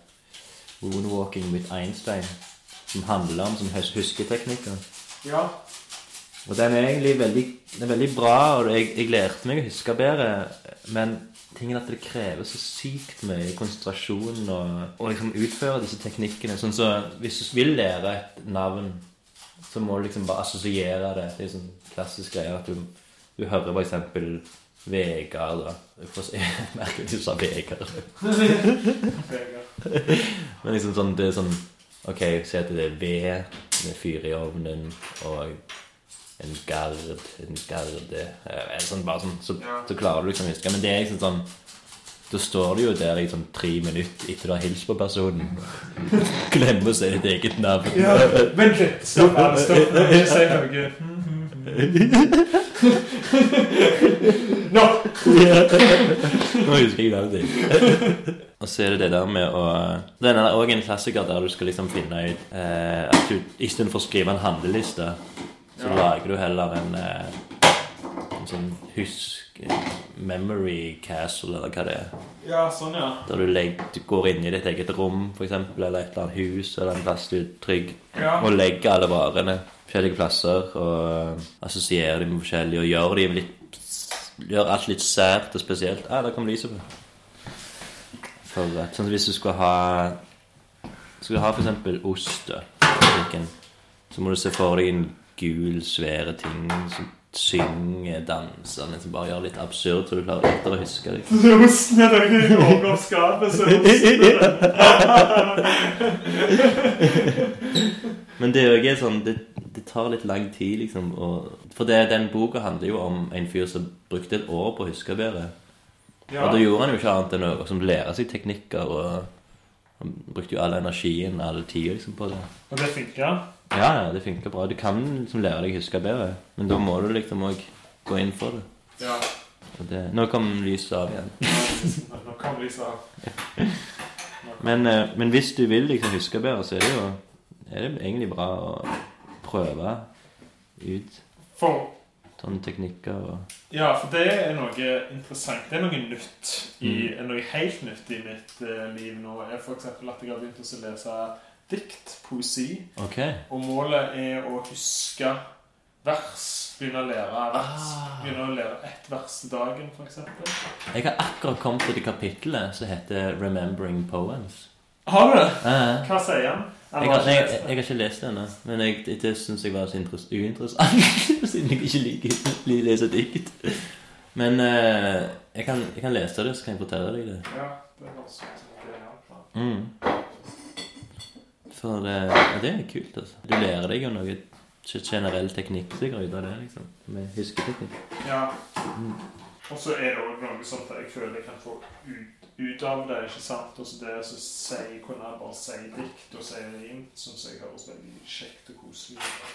'Moonwalking with Einstein', som handler om sånn husketeknikker. Ja. Og den er egentlig veldig, den er veldig bra, og jeg, jeg lærte meg å huske bedre, men tingen at det krever så sykt mye konsentrasjon å liksom utføre disse teknikkene. Sånn så Hvis du vil lære et navn, så må du liksom bare assosiere det. Det er sånn klassisk greie at du, du hører eksempel Vegard, da. Jeg merker at du sa Vegard. Men liksom sånn, det er sånn Ok, si at det er ved med fyr i ovnen og en gard, en garde En sånn, Bare sånn, så, Ja. så klarer du liksom å huske. Men det er liksom sånn Da står du jo der i sånn tre minutter etter du har hilst på personen. Glemmer å si ditt eget navn. Ja, vent litt. Stopp. Stopp. Ikke si noe. Nå! Nå husker jeg ditt. Og så er det det der med å Den er òg en klassiker der du skal liksom finne ut eh, At du istedenfor å skrive en handleliste, så lager du heller en, eh, en sånn husk Memory castle, eller hva det er. Ja, sånn, ja. Der du, legger, du går inn i ditt eget rom, eksempel, eller et eller annet hus, eller en plass du er trygg, Ja. og legger alle varene forskjellige plasser, og assosierer dem med forskjellige, og gjør dem litt Gjør alt litt sært og spesielt. Ja, der kom lyset på. For at, sånn, hvis du skal ha Skal du ha eksempel ost i butikken, så må du se for deg en gul, svære ting som synger, danser, men som bare gjør det litt absurd, så du klarer lettere å huske det. Så osten er i åpner skapet, så er osten Men det er jo ikke sånn det, det tar litt lang tid, liksom. Og, for det, den boka handler jo om en fyr som brukte et år på å huske bedre. Ja. Og da gjorde han jo ikke annet enn å liksom, lære seg teknikker. Og han brukte jo all energien, all tida liksom, på det. Og det funker? Ja, ja, det funker bra. Du kan liksom lære deg å huske bedre, men da må du liksom òg gå inn for det. Ja. Det nå kom lyset av igjen. Nå kan lyset av. Men, eh, men hvis du vil liksom huske bedre, så er det jo er det egentlig bra å prøve ut For sånne teknikker og Ja, for det er noe interessant. Det er noe nytt i, Mm. noe helt nytt i mitt eh, liv nå. er for eksempel at jeg har begynt å lese dikt, poesi. Okay. Og målet er å huske vers. Begynne å lære vers. Ah. Begynne å lære ett vers dagen, for eksempel. Jeg har akkurat kommet til det kapittelet som heter 'Remembering Poems'. Har du det? Eh, Hva sier han? Jeg har, jeg, jeg, jeg, har ikke lest den ennå, men jeg, det, syns jeg var så uinteressant. Siden jeg ikke liker å lese dikt. Men eh, kan, jeg kan lese det, så kan jeg fortelle deg det. Ja, det høres ut som er plan. Mm. For det, ja, det er kult, altså. Du lærer deg jo noe generell teknikk sikkert ut av det, liksom. Med husketeknikk. Ja. Mm. Og så er det òg noe sånt jeg føler jeg kan få ut ut av det, ikke sant? Og så det å si, kunne jeg bare si dikt og si rim, syns jeg høres veldig kjekt og koselig ut.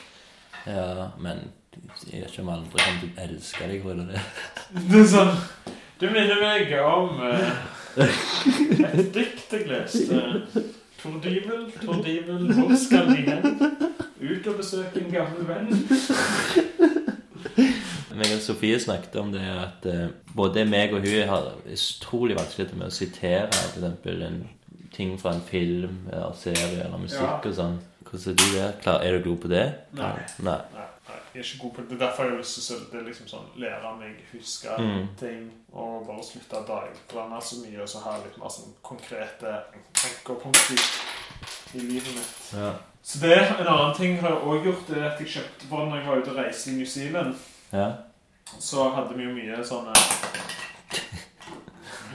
Ja, men jeg vet ikke om andre kommer til å elske deg for det. Det er sånn Du minner meg om eh, et dikt jeg leste. Tor Dyvel, Tor Dyvel, hvor skal vi hen? Ut og besøke en gammel venn. Meg og Sofie snakket om det at eh, både meg og hun har utrolig vanskelig med å sitere f.eks. ting fra en film eller serie eller musikk Ja. og sånn. Hvordan er du der? Klar, er du god på det? Nei. Nei. Jeg er ikke god på det. Det er derfor jeg har lyst til å liksom sånn, lære meg huske Mm. ting og bare slutte å dagblande så mye, og så ha litt mer sånn konkrete ankerpunkter i livet mitt. Ja. Så det er en annen ting har jeg også gjort, det er at jeg kjøpte for når jeg var ute og reiste i New Zealand, ja. så hadde vi jo mye sånne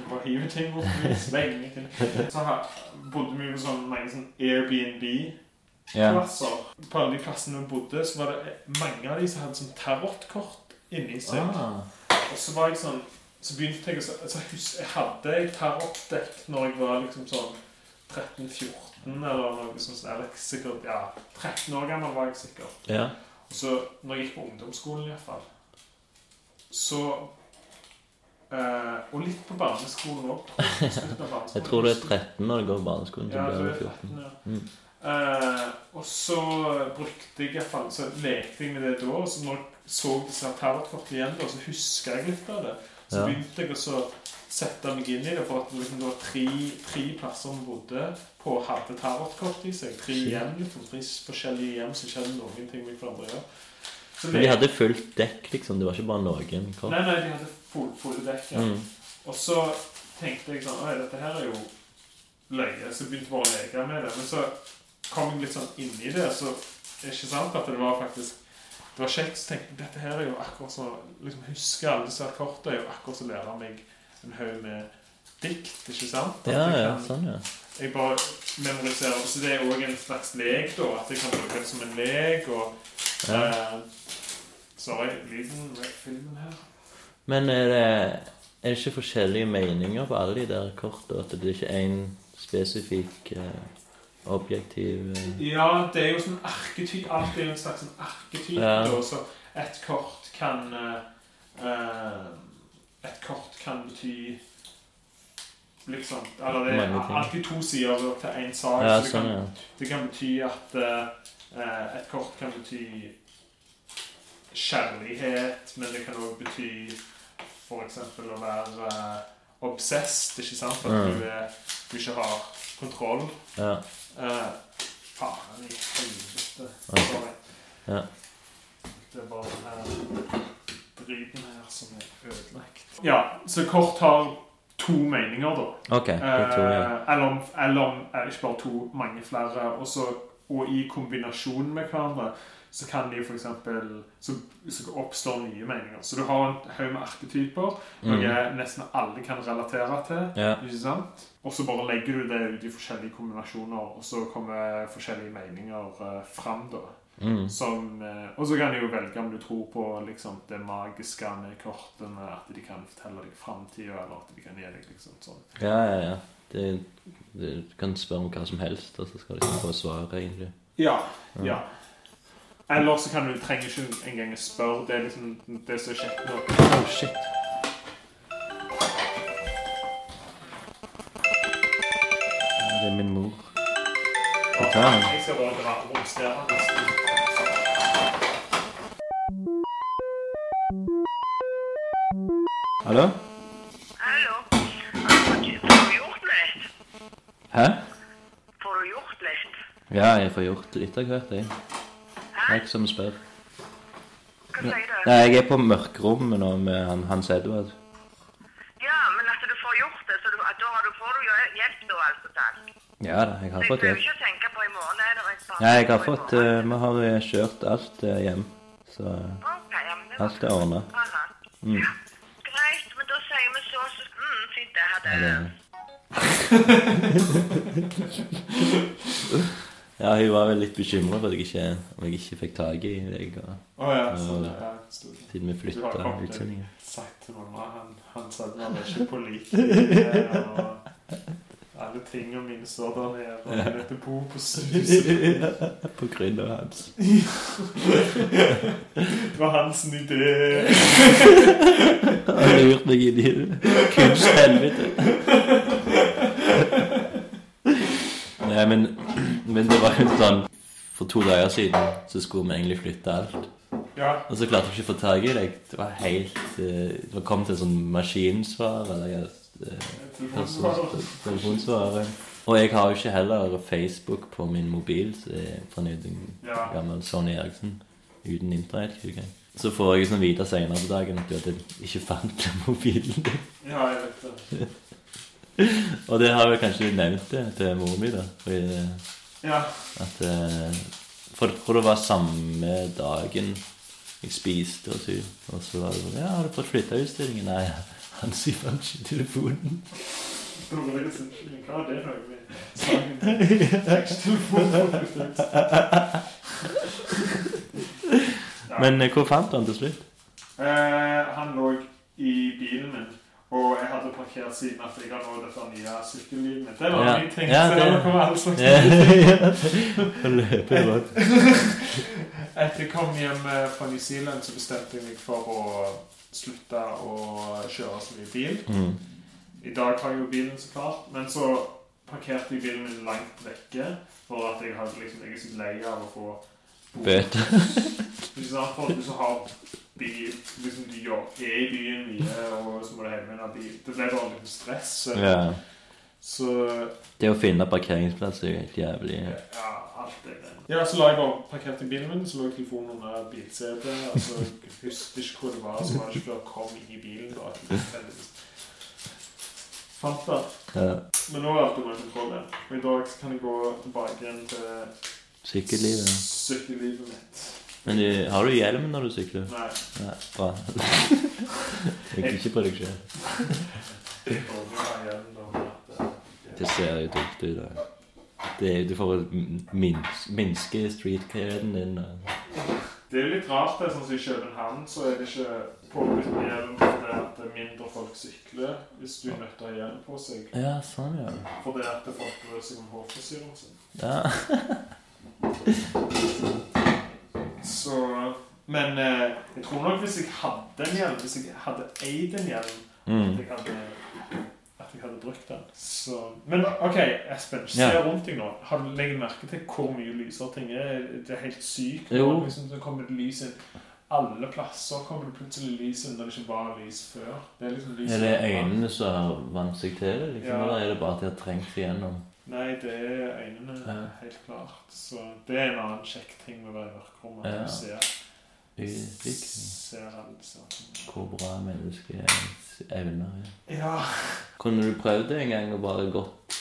Bare hive ting bort, slenge ting. Så her bodde vi jo på sånn mange sånn Airbnb plasser. På alle de plassene vi bodde, så var det mange av de som hadde sånn tarotkort inni seg. Ah. Og så var jeg sånn Så begynte jeg å så- altså, Jeg hadde et tarotdekk når jeg var liksom sånn 13-14 eller noe sånt. Eller sikkert Ja, 13 år gammel var jeg sikkert. ja. Og så når jeg gikk på ungdomsskolen iallfall, så Uh, Og litt på barneskolen òg. Jeg tror du er 13 når du går på barneskolen. Ja, du er 14. 13, ja. Mm. Eh, og så brukte jeg iallfall så lekte jeg med det da. Så når jeg så disse tarotkortene igjen, da, så huska jeg litt av det. Så Ja. begynte jeg å sette meg inn i det, for at liksom, det var tre, tre plasser vi bodde på, hadde tarotkort i seg. Tre hjem, liksom, tre forskjellige hjem som ikke hadde noen ting med hverandre å gjøre. Så Men de hadde fullt dekk, liksom. Det var ikke bare noen kort. Nei, nei, de hadde full, fulle dekk. Ja. Mm. Og så tenkte jeg sånn Oi, dette her er jo løye. Så jeg begynte bare å leke med det. Men så kom litt sånn inn i det, så er ikke sant at det var faktisk Det var kjekt. Så tenkte jeg dette her er jo akkurat så liksom Huske alle disse her kortene er jo akkurat som å lære meg en haug med dikt, ikke sant? At Ja, kan, ja, sånn, ja. Jeg bare memoriserer Så det er òg en slags lek, da. At jeg kan bruke det som en lek. Og ja. eh, Sorry, lyden med filmen her. Men er det, er det ikke forskjellige meninger på alle de der kortene? At det er ikke én spesifikk eh, objektiv eh, Ja, det er jo sånn arketyp Alt er jo en slags sånn arketyp. Ja. da, Så et kort kan eh, Et kort kan bety Liksom Eller det er alltid to sider til én sak. Ja, så det, sånn, kan, ja. det kan bety at uh, et kort kan bety kjærlighet, men det kan òg bety f.eks. å være uh, obsessed, ikke sant? At Mm. du, du ikke har kontroll. ja. Eh, faen i helvete. Okay. Ja. Det er bare den her driten her som er ødelagt. Ja, så kort har to meninger, da. Ok, det tror jeg. Eh, eller, om, eller om eh, ikke bare to, mange flere. Og, så, og i kombinasjon med hverandre så kan de eksempel så, så oppstår nye meninger. Så du har en haug med arketyper, noe Mm. nesten alle kan relatere til. Ja. Ikke sant? Og så bare legger du det ut i forskjellige kombinasjoner, og så kommer forskjellige meninger uh, fram. da. Mm. Som, eh, og så kan du jo velge om du tror på liksom, det magiske med kortene, at de kan fortelle deg framtida, eller at de kan gi deg liksom sånn. Ja, ja, ja. Det, det, du kan spørre om hva som helst, og så skal du få svaret, egentlig. Ja. Ja. ja. Eller så kan du trenger ikke engang spørre. Det er liksom det som er kjekt nå. Oh, shit. Ja, Det er min mor. Jeg skal bare dra romstere. Hallo? Hallo. Får du gjort litt? Hæ? Får du gjort litt? Ja, jeg får gjort litt av hvert, jeg. Det er ikke som spør. Hva sier du? Nei, jeg er på mørkerommet nå med han, Hans Edvard. Ja, men at du får gjort det, så du, at da har du, får du jo hjelp da, altså talt. Ja da, jeg har fått hjelp. ikke tenke på i morgen, er det et par Ja, jeg har fått eh, Vi har eh, kjørt alt eh, hjem. Så Ok, ja, men det var alt er ordna. Mm. Greit, men da sier vi så, så mm, fint det. Ha det. Ja, Ja, hun var vel litt bekymra for at jeg ikke, om jeg ikke fikk tak i deg, og, Å ja, sånn, ja, stor. siden vi Du har flytta kommet til- utsendingen. sagt til mamma Han, han sa at han er ikke på like. og alle og mine står der nede, og han heter Bo på huset. På grunn av hans. Det var hans idé. Han lurte lurt meg inn i kunsthelvete. Nei, men, men det var jo sånn For to dager siden så skulle vi egentlig flytte alt. Ja, Og så klarte vi ikke å få tak i deg. Det var helt eh, Det var kommet en sånn maskinsvar eller eh, telefonsvarer. telefonsvarer. Og jeg har jo ikke heller Facebook på min mobil, så jeg er fra en gammel Sony Eriksen uten internett. Så får jeg sånn vite senere på dagen at du ikke fant mobilen din. Ja, jeg vet det. Og det har jeg kanskje nevnt det til mor mi, da. Fordi, Ja, at, eh, for jeg tror det var samme dagen jeg spiste hos henne. Og så var det sånn Ja, har du fått flytteutstillingen? Nei, han sier faen ikke telefonen. dårlig unnskyldning. Hva er det noe med sangen? Ja. Men eh, hvor fant du han til slutt? Eh, han lå i bilen min, og jeg hadde parkert siden at jeg har nå dette nye sykkellivet mitt. Det var Ja. min ting. Ja, det- Så kom alle slags. Etter jeg kom hjem eh, fra New Zealand, så bestemte jeg meg for å slutte å kjøre så mye bil. Mm. I dag har jeg jo bilen, så klart, men så parkerte jeg bilen min langt vekke. For at jeg, hadde liksom, jeg er så lei av å få Bøter. For at du så har bil liksom Du er i byen mye, og så må du hjem med en bil. Det ble bare litt stress. Så, Ja. Så Det å finne parkeringsplass er jo helt jævlig. ja, alt det der. Ja, så la jeg bare parkert i bilen min, så lå telefonen under bilsetet. Altså, så husker ikke hvor det var, så var det ikke før jeg kom i bilen. da, at jeg Fant det. Ja. Men nå er alt under kontroll. igjen. Og i dag kan jeg gå tilbake igjen til Sykkellivet. sykkellivet mitt. Men du, har du hjelm når du sykler? Nei. Ja, bra. Tenk ikke på deg sjøl. Det ser jo dumt ut. er, du får minske, minske streetcarden din. og... Det er jo litt rart. det, sånn som I København så er det ikke påbudt med hjelm fordi at mindre folk sykler hvis du er nødt til å ha hjelm på seg. Ja, sånn, ja. Fordi at folk bryr seg om hårfrisyren sin. ja. Så Men eh, jeg tror nok hvis jeg hadde en hjelm, hvis jeg hadde eid en hjelm, at Mm. jeg hadde at jeg hadde brukt den. Så, men OK, Espen, se Ja. rundt deg nå. Har du legget merke til hvor mye lysere ting er? Det er helt sykt. Jo. Liksom, det kommer det lys inn. Alle plasser kommer det plutselig lys inn når det ikke var lys før. Det er liksom lys Er det øynene som har vant seg til det, liksom? Ja. Eller er det bare at de har trengt seg gjennom? Nei, det er øynene, Ja. helt klart. Så det er en annen kjekk ting med å være i mørkerommet. Ja. du ser, ser alle disse tingene. Hvor bra mennesket evner er. Ja. Kunne du prøvd det en gang og bare gått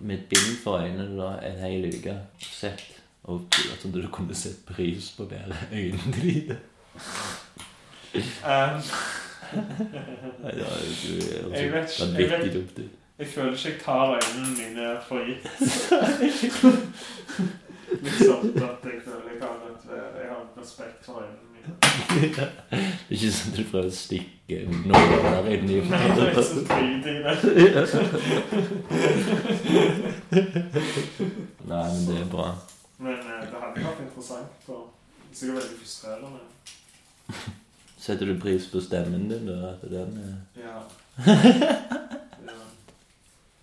med et bind for øynene da, en hel uke? Sett og at du kunne sett pris på bedre øynene dine? Um, Nei, da, du er altså vanvittig dumt jeg føler ikke jeg tar øynene mine for gitt. Litt sånn at jeg føler jeg har, et, respekt for øynene. Det er ikke sånn at du prøver å stikke noe inn i Nei, det er ikke så det. Nei, men det er bra. Men eh, det hadde vært interessant. Og sikkert veldig frustrerende. Setter du pris på stemmen din, da? At den er Ja.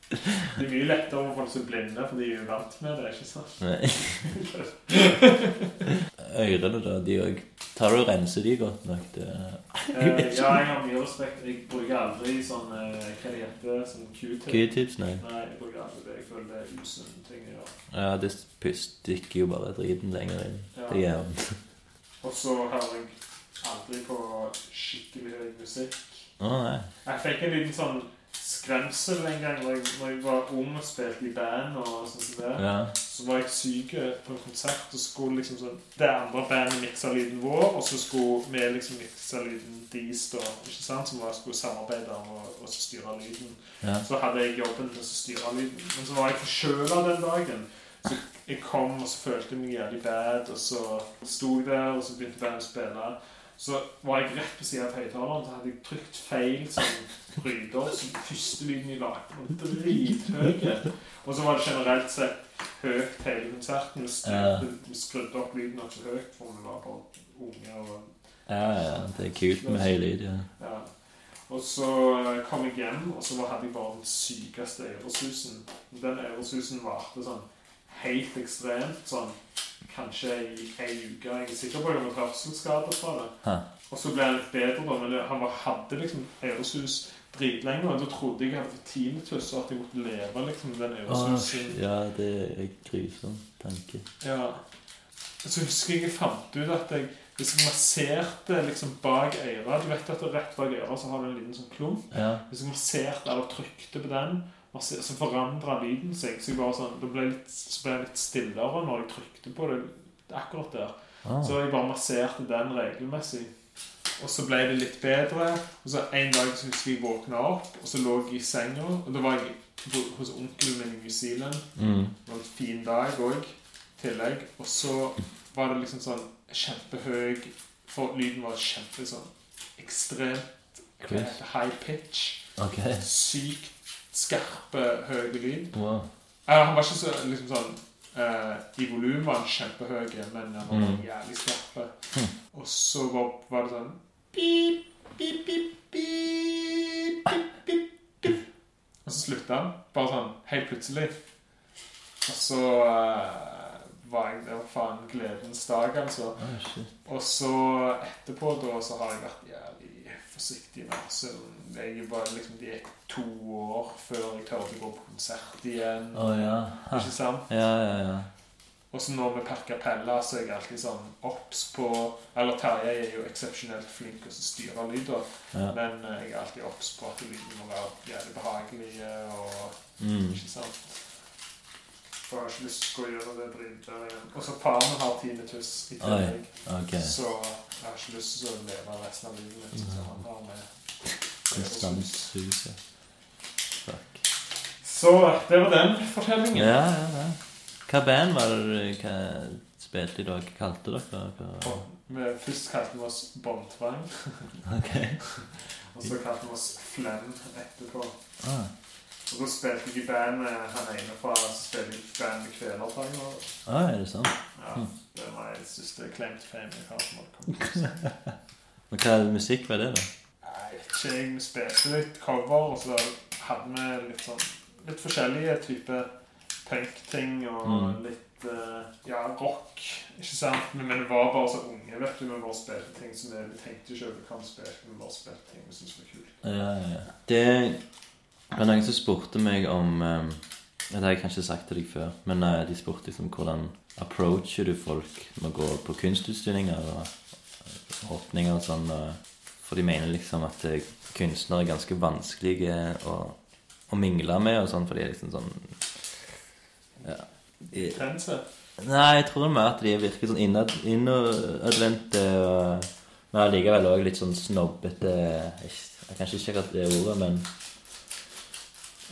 Det er mye lettere for folk som er blinde, for de er jo vant med det, ikke sant? Nei. Ørene, da, de òg Tar du og renser de godt nok? Det... Eh, ja, jeg har mye respekt. Jeg bruker aldri sånn eh, Hva det heter sånn Q-tip. Q-tips, nei. Nei, jeg bruker aldri det. Jeg føler det er usunne ting å gjøre. Ja, det stikker jo bare driten lenger inn. Ja. Det hjernen. Og så hører jeg aldri på skikkelig høy musikk. Å nei. Jeg fikk en liten sånn skremsel en gang når jeg, når jeg var ung og spilte i band. og sånn som det. Ja. Så var jeg syk på en konsert, og skulle liksom sånn Det andre bandet miksa lyden vår, og så skulle vi liksom mikse lyden deres, da, ikke sant? Som var, skulle samarbeide om å styre lyden. Ja. Så hadde jeg jobben til å styre lyden. Men så var jeg forkjøla den dagen. Så jeg kom, og så følte jeg meg jævlig bad, og så sto jeg der, og så begynte bandet å spille. Så var jeg rett på siden av høyttaleren, så hadde jeg trykt feil som bryter, som første lyden i lagde, var drithøy. Og så var det generelt sett høyt hele konserten. Vi skrudde, vi skrudde opp lyden nokså høyt, for vi var bare unge og Ja, ja, det er kult med høy lyd, ja. ja. Og så eh, kom jeg hjem, og så hadde jeg bare den sykeste øresusen. Den øresusen varte sånn helt ekstremt, sånn kanskje i ei uke. Jeg er sikker på at jeg var ha hørselsskader fra det. Hæ. Og så ble han litt bedre, da, men han var, hadde liksom øresus dritlenge, og da trodde jeg jeg hadde fått tinnitus, og at jeg måtte leve liksom den øresusen. ja, det er en grusom tanke. Ja. Så husker jeg jeg fant ut at jeg, hvis jeg masserte liksom bak øret Du vet at rett bak øret så har du en liten sånn klump. Ja. Hvis jeg masserte eller trykte på den, masser- så forandra lyden seg. Så jeg bare sånn, det ble litt, så ble jeg litt stillere når jeg trykte på det akkurat der. Ah. Så jeg bare masserte den regelmessig. Og så ble det litt bedre. Og så en dag så husker jeg våkna opp, og så lå jeg i senga. Og da var jeg hos onkelen min i New Zealand. Mm. Det var en fin dag òg, tillegg. Og så var det liksom sånn kjempehøy For lyden var kjempe sånn ekstremt high pitch. Okay. Sykt skarpe, høye lyd. Wow. Eh, han var ikke så liksom sånn eh, I volum var han kjempehøy, men han var Mm. jævlig skarpe. Hm. Og så var, var det sånn Pip, pip, pip, pip, pip, pip. Og så slutta han. Bare sånn helt plutselig. Og så eh, var jeg Det var faen gledens dag, altså. Oh. Og så etterpå da så har jeg vært jævlig forsiktig med så Jeg var liksom Det gikk to år før jeg turte å gå på konsert igjen. Oh, ja. Ikke sant? Ja, ja, ja. Og så nå med Per Capella så er jeg alltid sånn obs på Eller Terje er jo eksepsjonelt flink til å styre lyder, ja. men eh, jeg er alltid obs på at lyden må være jævlig behagelig og Mm. Ikke sant? For jeg har ikke lyst til å gjøre det igjen. Og så faren har tinnitus i tillegg. Ok. Så jeg har ikke lyst til å leve resten av livet mitt som han har med Konstanthuset. Fuck. Så det var den fortellingen. Ja, ja, ja. Hva band var det hva spilte i dag? Hva kalte dere? Og vi først kalte vi oss Båndtvang, Ok. og så kalte vi oss Flem etterpå. Ah. Og så spilte jeg i band med han ene fra spilte jeg i band med Kvelertanger. ah, er det sant? Ja, det var jeg største claim to fame jeg har. som hadde kommet. Men hva musikk var det, da? Nei, ikke jeg. Vi spilte litt cover, og så hadde vi litt sånn litt forskjellige typer punk-ting og Mm. litt uh, ja, rock. Ikke sant? Men, men vi var bare så unge, vet du. Vi bare spilte ting som vi tenkte ikke over hva vi spilte. Vi bare spilte ting vi syntes var kult. Ja, ja, ja. Det var noen som spurte meg om um, Det har jeg kanskje sagt til deg før, men eh, de spurte liksom hvordan approacher du folk med å gå på kunstutstillinger og eh, åpninger og sånn. og- For de mener liksom at eh, kunstnere er ganske vanskelige å, å mingle med og sånn, for de er liksom sånn Ja. De, Nei, jeg tror mer at de virker sånn innad, innadvendte og Men allikevel òg litt sånn snobbete Jeg jeg kan ikke sjekke det ordet, men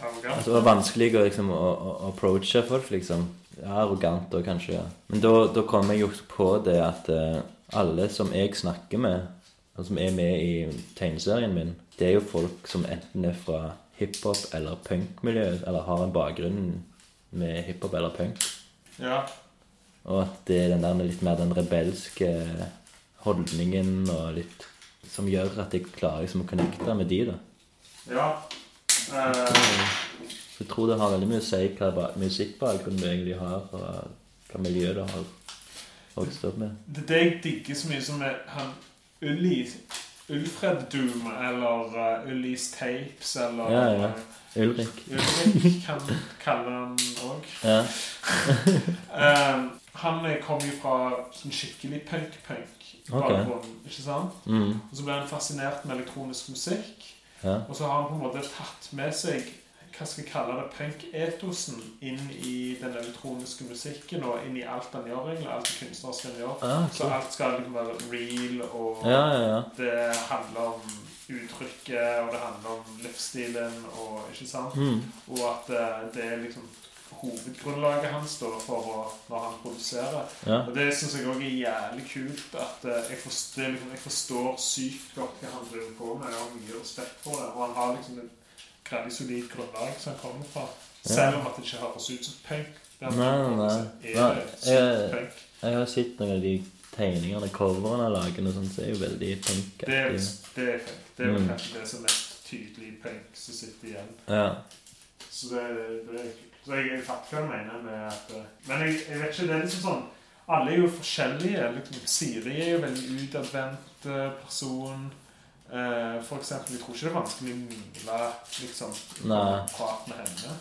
Arrogant. at det var vanskelig å, liksom, å, å å approache folk, liksom. Ja, arrogant òg, kanskje. ja. Men da, da kom jeg jo på det at eh, alle som jeg snakker med, og som er med i tegneserien min, det er jo folk som enten er fra hiphop- eller punkmiljøet, eller har en bakgrunn med hiphop eller punk. Ja. Og at det er den der litt mer den rebelske holdningen og litt som gjør at jeg klarer liksom å connecte med de, da. ja. Eh, jeg tror det har veldig mye å si hva ba- musikkbakgrunn du egentlig har, og hva miljø du har vokst opp med. det er det jeg digger så mye som er han Ulli Ulfred Doom eller uh, Ullis Tapes eller Ja, ja. eh, Ulrik. Ulrik kan kalle han òg. Ja. um, han kom jo fra sånn skikkelig punk-punk. Okay. Ikke sant? Mm. Og så ble han fascinert med elektronisk musikk. Ja. Og så har han på en måte tatt med seg hva skal jeg kalle det, punk-etosen inn i den elektroniske musikken og inn i alt han gjør, egentlig. Alt kunstnere gjør. gjøre. Ah, Så alt skal liksom være real, og Ja, ja, ja. det handler om uttrykket, og det handler om livsstilen, og ikke sant? Mm. Og at eh, det er liksom hovedgrunnlaget hans da, for å, når han produserer. Ja. Og det syns jeg òg er jævlig kult. At eh, jeg, forstår, liksom, jeg forstår sykt godt hva han driver på med. Jeg har mye respekt for det. Og han har liksom et veldig solid grunnlag som han kommer fra. Selv om at det ikke høres ut som punk. Nei, Nei, nei. Nei, det jeg- Jeg har sett noen av de tegningene, coverene han lager, og sånt, så er jo veldig Det er, det er punk. Det er vel Mm. kanskje det som er mest tydelig punk som sitter igjen. Ja. Så det, det. Så jeg, jeg fatter hva du mener med at eh, Men jeg, jeg vet ikke, det er liksom sånn Alle er jo forskjellige. Liksom, Siri er jo veldig utadvendt eh, person. Eh, for eksempel, jeg tror ikke det er vanskelig å mingle liksom, Nei. prat med henne.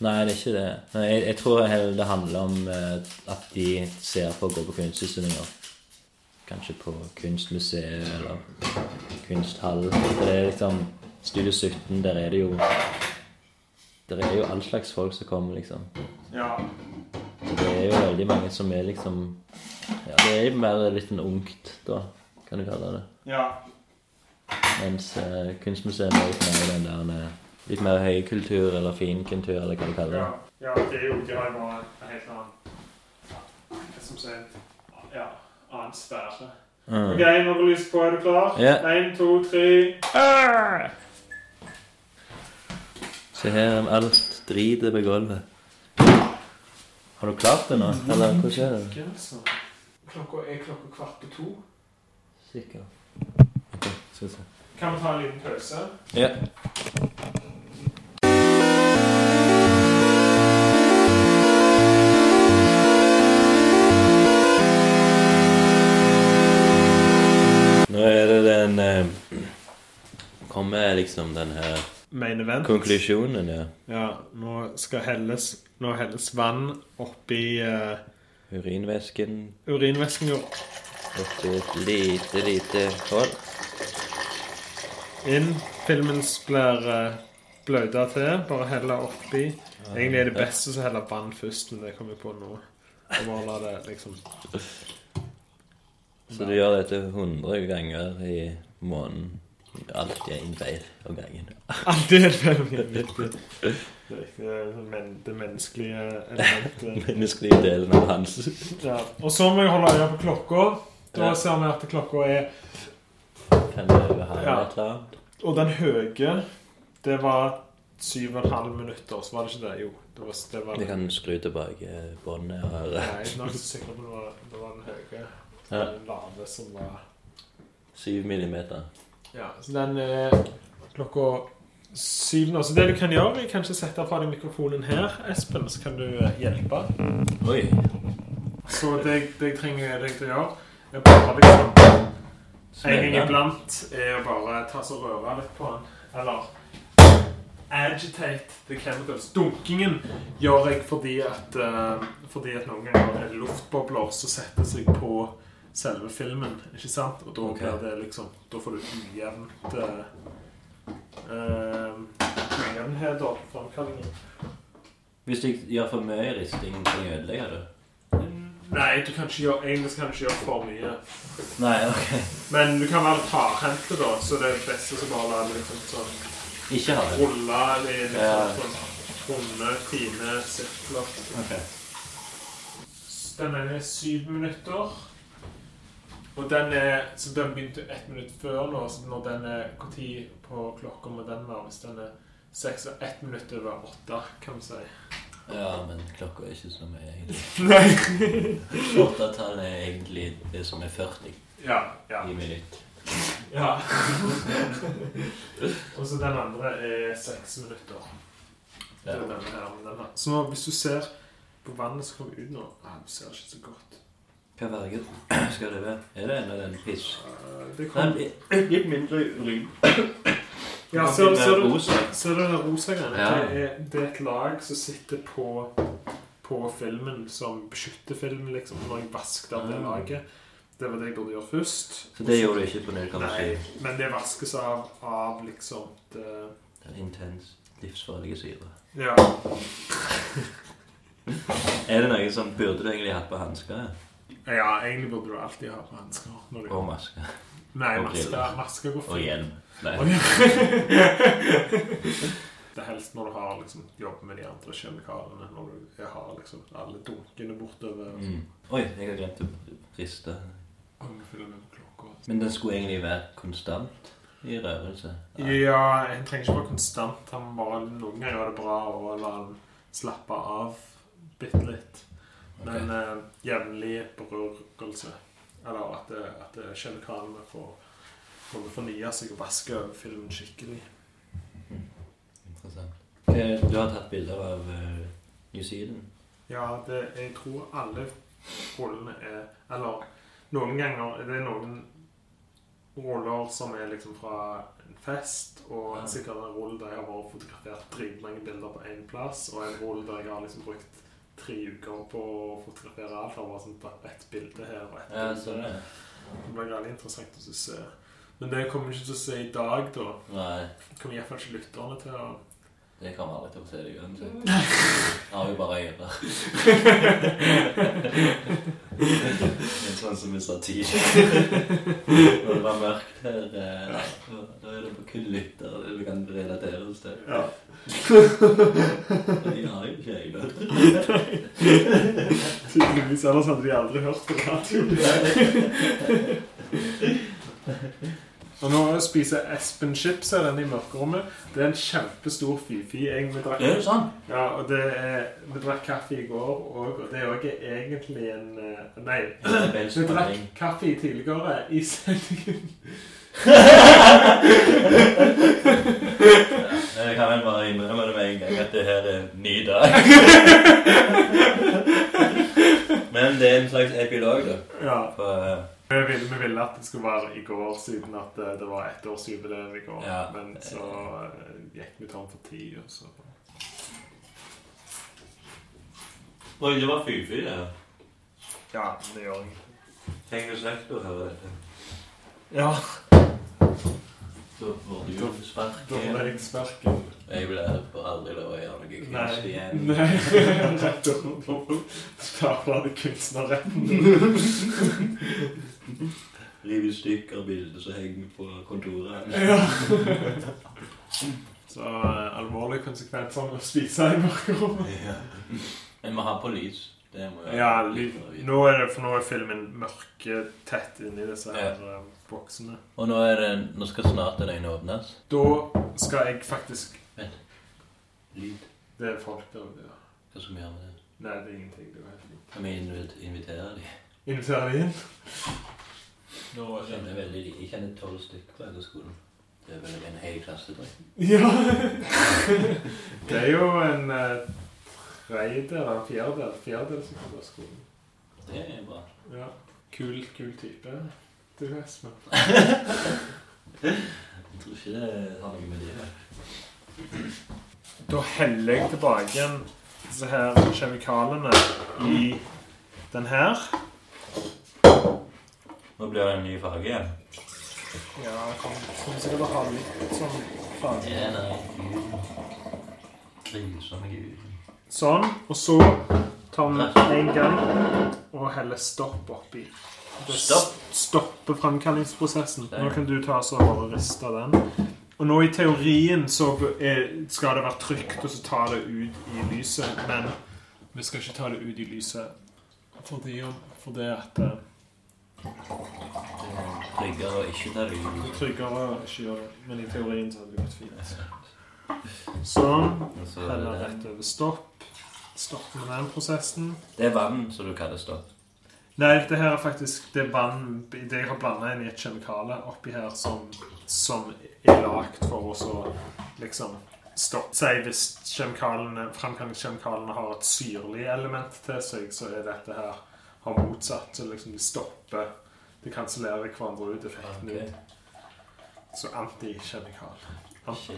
Nei, det er ikke det. Jeg, jeg tror heller det handler om eh, at de ser på å gå på kunstutstillinger. Kanskje på kunstmuseet eller kunsthall. For det er liksom Studio 17, der er det jo Der er jo all slags folk som kommer, liksom. Ja. Så det er jo veldig mange som er liksom Ja, det er mer litt en ungt, da, kan du kalle det. ja. Mens eh, kunstmuseet er litt mer den der med Litt mer høykultur eller finkultur, eller hva du kaller det. ja ja, det er jo de har jo bare en helt annen Hva skal vi si Ja, annen sfære. Mm. OK, nå har vi lyst på. Er du klar? Ja. Én, to, tre. Se her alt driter på gulvet. Har du klart det nå? Eller hva skjer det? Klokka er klokka kvart på to. Sikkert. Okay, skal vi se. Kan vi ta en liten pause? Ja. Nå er det den eh, Kommer liksom den her Main event. konklusjonen, ja. Ja, nå skal helles, nå helles vann oppi uh, Urinvæsken urinvæsken jo oppi et lite, lite hull. inn. Filmen blir uh, bløta til. Bare helle oppi. Egentlig er det beste å helle vann først, men det kommer jeg på nå. Og bare la det liksom Så du gjør dette 100 ganger i måneden. Alltid en feil om gangen. Alt er en feil. Virkelig. Det er det, men, det menneskelige elementet. Menneskelige delen av hans. Ja. Og så må jeg holde øye på klokka. Da Ja. ser vi at klokka er Kan det være Ja. et eller annet? Og den høye, det var syv og en halv minutter, så var det ikke det? Jo. Det var, det var Vi kan skru tilbake båndet og høre. Nei, nå er nok sikker på det var, det var den høye. Ja. Den lave som var Syv millimeter. Ja, så den er klokka syv nå. Så det du kan gjøre, er kanskje sette fra deg mikrofonen her, Espen, så kan du eh, hjelpe. Oi. Så det, det jeg trenger deg til å gjøre, er bare liksom En gang iblant er å bare ta og røre litt på den. Eller agitate the chemicals. Dunkingen gjør jeg fordi at, eh, fordi at noen ganger er det luftbobler som setter seg på selve filmen. Ikke sant? Og da okay. blir det liksom Da får du ujevnt uh, Ujevnhet og framkallingen. Hvis du gjør for mye risting, kan jeg ødelegge det? Nei, du kan ikke gjøre, egentlig kan du ikke gjøre for mye. Nei, ok. Men du kan være hardhendt, da, så det er best å bare la det liksom sånn Ikke ha det. rulle i liksom Ja. sånn runde, fine sirkler. Ok. Den er syv minutter. Og den er Så den begynte ett minutt før nå, så når den er Når på klokka må den være? Hvis den er seks og ett minutt over åtte, kan vi si. Ja, men klokka er ikke så mye, egentlig. Nei. Åttetall er egentlig det som er 40 Ja. ja. i minutt. Ja. og så den andre er seks minutter. Er Ja. denne her, den her. Så hvis du ser på vannet som kommer ut nå ah, Du ser ikke så godt. Hva farge skal det være? Er det en av den piss? Det kom, litt- litt mindre urin. ja, ser, du, du den rosa-greia? Ja. Det, det er et lag som sitter på, på filmen som beskytter filmen, liksom. Når jeg vasket av det Ah. laget. Det var det jeg burde gjøre først. Så det gjorde du ikke på Nei, 0,7? men det vaskes av, av liksom det, Den intens, livsfarlige syre. Ja. Er det noe som burde du egentlig hatt på hansker? Ja, egentlig burde du alltid ha på hansker. når du- Og maske? Nei, og briller. masker går Og fint. hjelm? Nei. Oi. Det er helst når du har liksom, jobber med de andre kjemikaliene. Når du har liksom, alle dunkene bortover. Mm. Oi, jeg har glemt å riste. Og vi følger med på klokka. Men den skulle egentlig være konstant i rørelse. Ja, en trenger ikke være konstant. Han bare, noen ganger er det bra å la den slappe av bitte litt. Men eh, jevnlig berørelse. Eller at, det, at kjemikaliene får, får fornye seg og vaske over filmen skikkelig. Interessant. Du har tatt bilder av eh, New Zealand? Ja, det, jeg tror alle rollene er Eller noen ganger Det er noen roller som er liksom fra en fest, og Ja. sikkert en rolle der jeg har bare fotografert dritmange bilder på én plass, og en rolle der jeg har liksom brukt tre uker på å fotografere alt. Og bare sånn bare ett bilde her og ett Ja, sånn er det. Blir veldig interessant å se. Men det kommer vi ikke til å se i dag, da. Nei, kommer iallfall ikke lytterne til å det kommer aldri til å se deg uansett. Jeg har jo bare ører. Litt sånn som vi sa tidligere. Når det var mørkt her, eh, da er det på kun lytter du kan relatere oss til. Ja. De har jo ikke øyne. Tydeligvis. Ellers hadde de aldri hørt på radio. Og nå spiser Espen chips av den i mørkerommet. Det er en kjempestor fifi. Jeg, vi drakk, Er det sånn? ja, og det er, vi drakk kaffe i går, òg, og det er òg egentlig en eh, Nei, vi drakk kaffe tidligere i sendingen. Jeg kan vel bare innrømme det med en gang at det her er en ny dag. Men det er en slags epilog, da. Ja. For, eh, Vi ville, vi ville at det skulle være i går, siden at det, det var ettårsjubileum i går. Ja. Men så eh, gikk vi tom for tid, og så Oi, det var fy-fy, det. Ja, det gjør jeg. Tenk å jeg å høre dette. Ja, Da får du Da- spark da får jeg sparken. Jeg vil aldri lov å gjøre noe kunst igjen. Nei. Rett og slett fra det kunstnerretten. Rive i stykker bilder som henger på kontoret. Ja. Så eh, alvorlige konsekvenser med å spise i mørkerommet. Ja. Men vi har på lys. Det må jo Ja, ly- nå er det, for nå er filmen mørketett inni disse her eh, boksene. Og nå, er det, nå skal snart den øyne åpnes. Da skal jeg faktisk Lyd. Det er folk der ute. ja. Hva skal vi gjøre med det? Nei, det er ingenting. Det er helt fint. Kan vi invit- invitere dem? Inviterer de inn? Nå Jeg veldig Jeg kjenner tolv stykker på skolen. Det er vel en hel klasse, tror jeg. Ja! det er jo en eh, tredjedel eller en fjerdedel, fjerdedel som kommer på skolen. Det er bra. Ja. Kul, kul type. Du Espen. Jeg tror ikke det har noe med det å gjøre. Da heller jeg tilbake igjen disse her kjemikaliene i den her. Nå blir det en ny farge igjen. Ja, sikkert til å ha litt sånn farge. Det er den grusomme guden. Sånn. Og så tar vi en gang og heller stopp oppi. Det Stopp? stopper framkallingsprosessen. Nå kan du ta så og riste den. Og nå i teorien så er, skal det være trygt og så ta det ut i lyset, men vi skal ikke ta det ut i lyset fordi, fordi at eh, Det er tryggere å ikke ta det det er tryggere å ikke gjøre det. Men i teorien så hadde det gått fint. Sånn. Og så er Heller det, rett over stopp. Stopp med den prosessen. det er vann, som du kaller stopp. Nei, dette her er faktisk det vann Det jeg har blanda inn i et kjemikale oppi her som, som er lagd for å så liksom stoppe Si hvis kjemikalene, fremkallingskjemikalene har et syrlig element til seg, så er dette her har motsatt. Så liksom de stopper De kansellerer hverandre ut, effekten okay. ut. Så antikjemikal.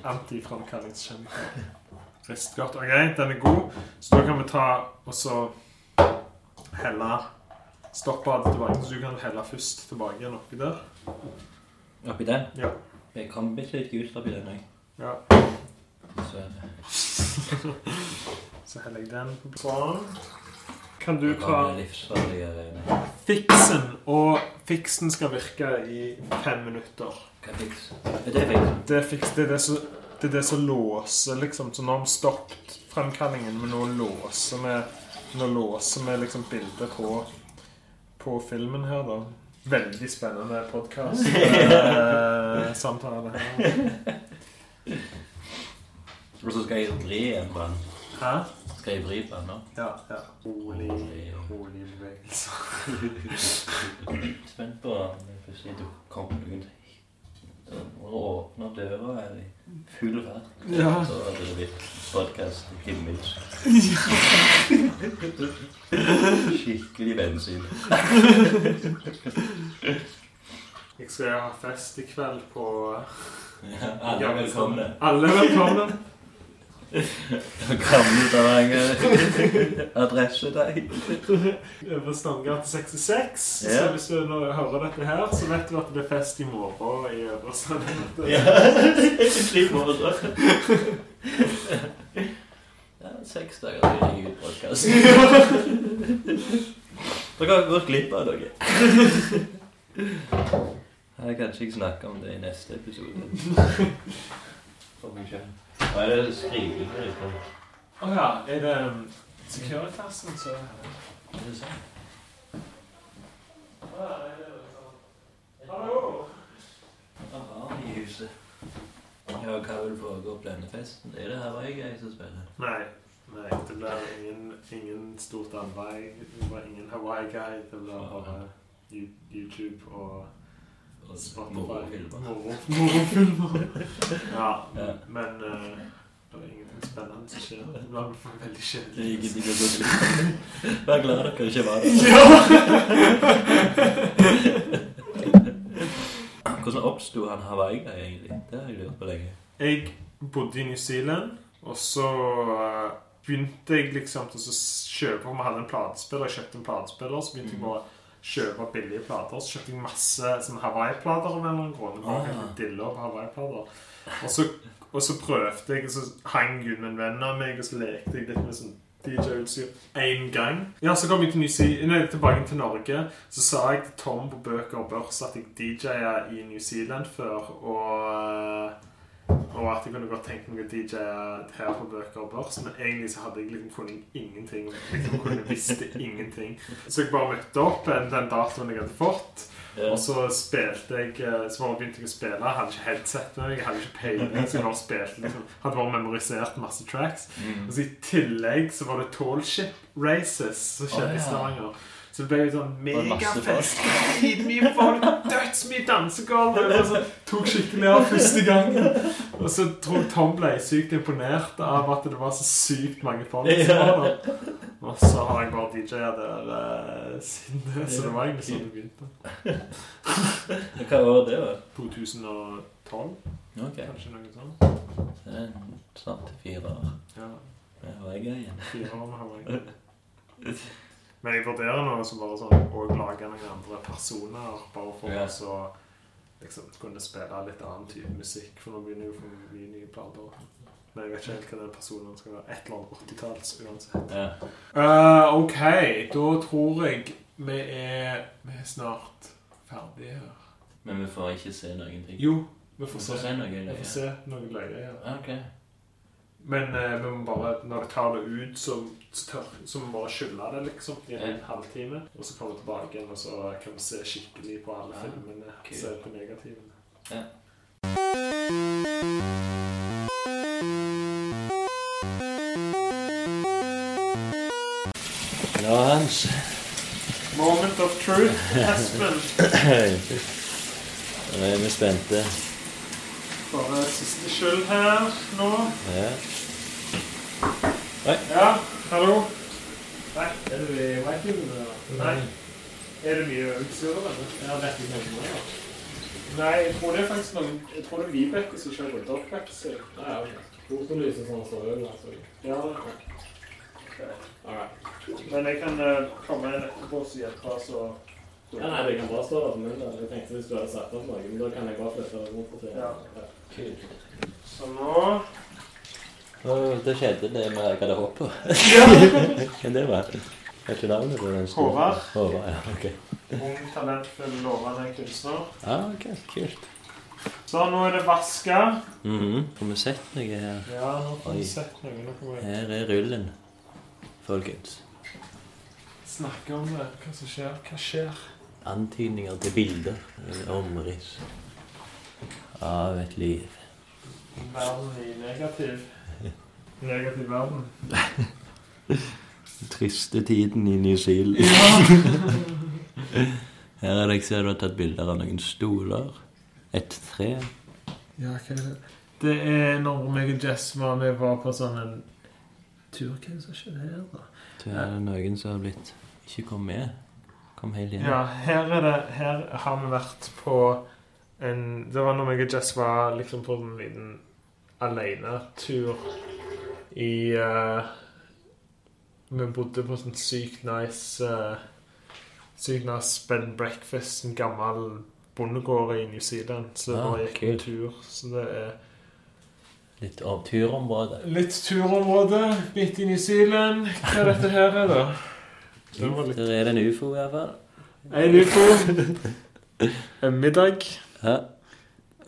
Antiframkallingskjemikal. Rist godt. OK, den er god. Så da kan vi ta og så helle Stoppe tilbake. Så du kan helle først tilbake igjen oppi der. Oppi den? Ja. Jeg kom bitte litt gult oppi den òg. ja. Så Så heller jeg den på Sånn. Kan du ta fiksen, og fiksen skal virke i fem minutter. Hva fiks? Er det fiks? Det, er fiks, det er det som Det er det som låser, liksom. Så nå har vi stoppet fremkallingen, men nå låser vi Nå låser vi liksom bildet på, på filmen her, da. Veldig spennende podkast-samtale her. Og så skal jeg vri en den. Hæ? Skal jeg vri på den nå? Ja. ja. Rolig, rolig bevegelse. Spent på det du kommer noen åpner døra her i full her. Ja. Så hadde det blitt podkast himmelsk. Skikkelig bensin. Jeg skal ha fest i kveld på Ja, alle er velkomne. Alle er velkomne. Gamle Stavanger. Adresse deg. Over Strandgate 66. Så Ja. hvis du nå hører dette her, så vet du at det er fest i morgen i Øvre Strandgate. Ja, slik må det Ja, seks dager til jeg gir ut podkast. Dere har gått glipp av noe. Jeg kan ikke snakke om det i neste episode. For meg selv. Hva er det skriving her på? Å ja. Er det um, Securitasen, så Er det sånn? Hallo! Aha, i huset. Ja, hva vil foregå på denne festen? Er det Hawaii-greier som spiller? Nei. Nei, det blir ingen, ingen stort arbeid. Det blir ingen Hawaii-guy. Det blir bare You- YouTube og. Morofilmer. Moro- Morofilmer. ja, Ja. men uh, det er ingenting spennende som skjer. Det blir veldig Det er kjedelig. ingenting å gå glipp. Vær glad dere ikke var der. Hvordan oppsto han Hawaii-greia egentlig? Det har jeg lurt på lenge. Jeg bodde i New Zealand, og så eh, begynte jeg liksom til å kjøpe Vi hadde en platespiller, jeg kjøpte en platespiller, så begynte jeg bare å kjøpe billige plater. Så kjøpte jeg masse sånne Hawaii-plater av en eller annen grunn. Bare Ah. på Hawaii-plater. Og så, og så prøvde jeg, og så hang Gud med en venn av meg, og så lekte jeg litt med sånn DJ-utstyr én gang. Ja, Så kom jeg til New nei, tilbake til Norge. Så sa jeg til Tom på Bøker og Børs at jeg DJ-a i New Zealand før. Og, og at jeg kunne godt tenkt meg å DJ-a her på Bøker og Børs. Men egentlig så hadde jeg liksom funnet ingenting. Liksom kunne visste ingenting. Så jeg bare møtte opp den, datoen jeg hadde fått. Yeah. Og så spilte jeg eh, Så bare begynte jeg å spille. Jeg hadde ikke headset med meg. Jeg hadde ikke peiling. Så jeg bare spilte liksom Hadde bare memorisert masse tracks. Mm. Og så I tillegg så var det Tallship Races som skjedde i Stavanger. Så det ble jo sånn megafest. Dritmye folk, dødsmye dansegulv. Og så tok skikkelig av første gangen. Og så tror jeg Tom ble sykt imponert av at det var så sykt mange folk som var der. Og så har jeg bare DJ-a der eh, siden det. Så det var egentlig sånn det begynte. Hva var det, da? 2012, Ok. kanskje noe sånt. Det er snart fire år Ja, med Hawaii-greien. fire år med Hawaii. Men jeg vurderer nå som bare sånn å lage noen andre personer, bare for Ja. å liksom kunne spille litt annen type musikk, for nå begynner jeg å få mye nye plater. Men jeg vet ikke helt hva den personen skal være. Et eller annet 80-talls uansett. Ja. Uh, ok, da tror jeg vi er, vi er snart ferdige her. Men vi får ikke se noen ting. Jo, vi Vi får får se. se noe Vi får se noe løye. Ja. Ok. Men eh, vi må bare, når vi tar det ut, så, tør, så må vi bare skylle det liksom i en Ja. halvtime. Og så kommer vi tilbake igjen, og så kan vi se skikkelig på alle Ja, filmene. kult. Se på negativene. Ja. Ja, Hans. Moment of truth, Espen. Nå er vi spente. Bare siste skyld her nå. Ja. Ja, hallo? Nei, Er du i Whitehaven? nei. Er det mye utstyr eller? Ja, vet ikke hvem det er. Nei, jeg tror det er faktisk noen Jeg tror det er Vibeke som kjører ryddeoppvekst. Ja, ok. Fotonyset sånn står over, altså. Ja, Alright. men jeg kan uh, komme inn etterpå og hjelpe, så Ja, nei, det kan bare stå der for min del. Jeg tenkte hvis du hadde satt opp noe, men da kan jeg bare flytte det rundt Og siden. Ja. Så nå det skjedde det vi hadde håpet på. Men det var Hva er ikke navnet på den store? Håvard. Håvard, ja, ok. ung, talentfull, lovende kunstner. Ja, ok, kult. Så nå er det vaska. Mhm. Får vi sett noe her? Ja, nå får vi sett noe. Her er rullen, folkens. snakke om det. Hva som skjer. Hva skjer? Antydninger til bilder. eller omriss av et liv. Verden i negativ Negativ verden. Den triste tiden i New Zealand. Her er det jeg ser du har tatt bilder av noen stoler. Et tre. Ja, hva er det? Det er når meg og Jess var med var på sånn en tur. Hva er det som skjedde her, da? Det er noen som har blitt ikke kommet med. Kom helt inn. Ja, her er det Her har vi vært på en Det var når meg og Jess var liksom på en liten alenetur i uh, Vi bodde på sånn sykt nice uh, Sykt nice bed breakfast, en gammel bondegård i New Zealand. Så det Ah, bare gikk en tur. Så det er Litt av turområde. Litt turområde midt i New Zealand. Hva er dette her, er da? Litt Der er det en ufo, i hvert fall. En ufo. En middag. Hæ?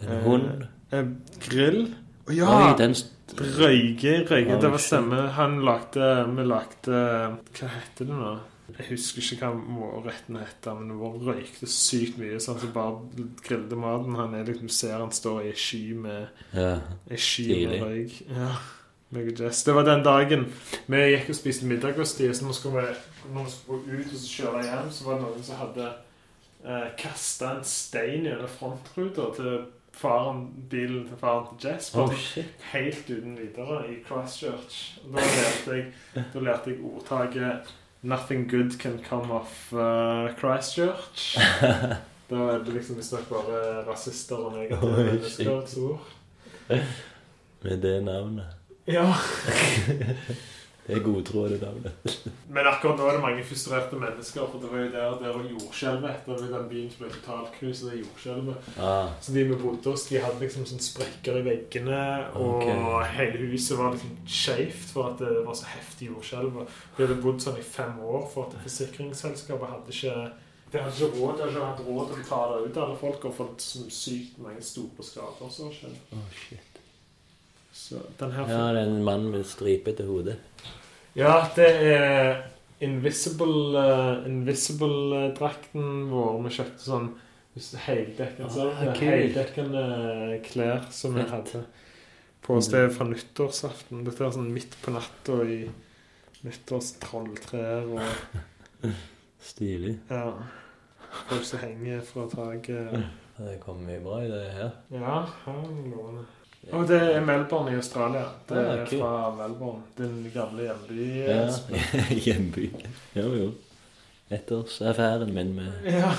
En Eh, hund. En grill. Å Oi, ja! den st Røyge, røyke. Oi, Det var stemme. Han lagde Vi lagde Hva heter det nå? Jeg husker ikke hva retten heter, men hun røykte sykt mye. Sånn at vi bare grillte maten. Han er liksom, ser han står i ei sky med Ja. Ei sky med røyk. Ja. Det var den dagen vi gikk og spiste middag hos de, så nå skulle vi, når vi skulle gå ut og så kjøre hjem, så var det noen som hadde eh, kasta en stein gjennom frontruta til faren, bilen til faren til Jess. Oh, helt uten videre i Christchurch. Da lærte jeg, da lærte jeg ordtaket 'Nothing good can come off uh, Christchurch'. Da er det liksom visstnok bare rasister og negative oh, menneskers ord. Med det navnet. Ja. Det er det navnet. Men akkurat nå er det mange frustrerte mennesker, for det var jo der, der var jordskjelvet etter den byen som ble totalknust av det jordskjelvet. Ah, Så de vi bodde hos, de hadde liksom sånn sprekker i veggene, og okay. hele huset var liksom skjevt for at det var så heftig jordskjelv. Vi hadde bodd sånn i fem år for at forsikringsselskapet hadde ikke de hadde ikke råd, de hadde ikke hatt råd til å ta det ut alle folk og fått så sykt mange store skader skjedd. oh, shit. Så den her Ja, det er en mann med stripete hode. Ja, det er Invisible uh, Invisible-drakten vår. Vi kjøpte sånn heldekkende Ah, sånn, kult. heldekkende klær som vi hadde på oss. Det er fra nyttårsaften. Dette er sånn midt på natta i nyttårstrolltrær og Stilig. ja, folk som henger fra taket. Det kommer mye bra i det her. Ja, her er lovende. Og det er Melbourne i Australia. Det Ah, er kult. fra Melbourne, din gamle hjemby. Ja, Hjemby. Jo, jo. Ettårsaffæren min med ja.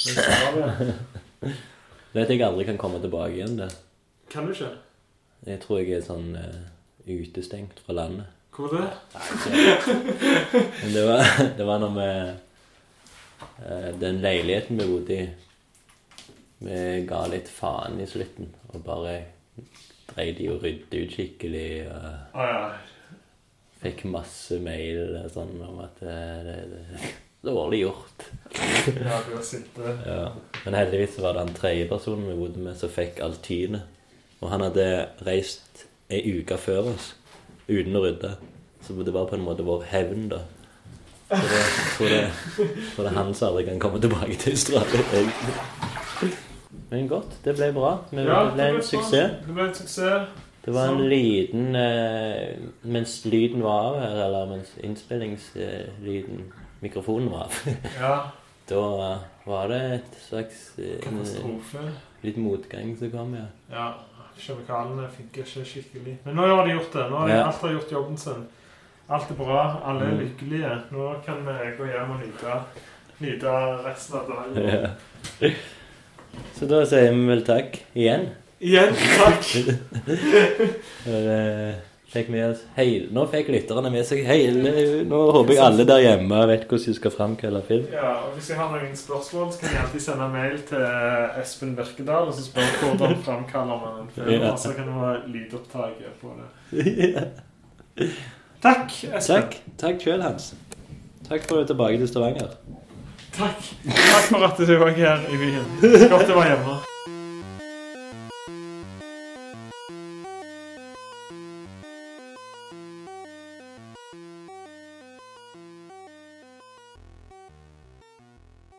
Vet jeg aldri kan komme tilbake igjen, det. Kan du ikke? Jeg tror jeg er sånn uh, utestengt fra landet. Hvor det? det? Men det var, det var når vi uh, Den leiligheten vi bodde i Vi ga litt faen i slutten og bare dreide de å rydde ut skikkelig. Og ah, ja. fikk masse mail og sånn om at eh, det, det, det Dårlig gjort. Ja, du har sittet Ja. Men heldigvis var det han tredje personen vi bodde med, som fikk alt tynet. Og han hadde reist ei uke før oss uten å rydde. Så det var på en måte vår hevn, da. Så det, for det, for det er han som aldri kan komme tilbake til Australia. Men godt. Det ble bra. Men Ja, det ble en suksess. Det ble en suksess. Det var en liten eh, Mens lyden var av her, eller mens innspillingslyden Mikrofonen var av, Ja. da var det et slags eh, Katastrofe. Litt motgang som kom, ja. Ja. Kjemikaliene funker ikke skikkelig. Men nå har de gjort det. Nå har de, Ja. Alt har gjort jobben sin. Alt er bra. Alle er Mm. lykkelige. Nå kan vi gå hjem og nyte, nyte resten av dagen. ja. Så da sier vi vel takk igjen. Igjen, takk. For, eh, fikk med oss hele, nå fikk lytterne med seg hele Nå håper jeg alle der hjemme vet hvordan de skal framkalle film. Ja, og Hvis jeg har noen spørsmål, så kan jeg alltid sende mail til Espen Birkedal og så spørre hvordan framkaller man en film. Ja. Og så kan det være lydopptaket på det. Takk, Espen. Takk. Takk sjøl, Hans. Takk for at du er tilbake til Stavanger. Takk. Takk for at du var her i byen. Godt du være hjemme.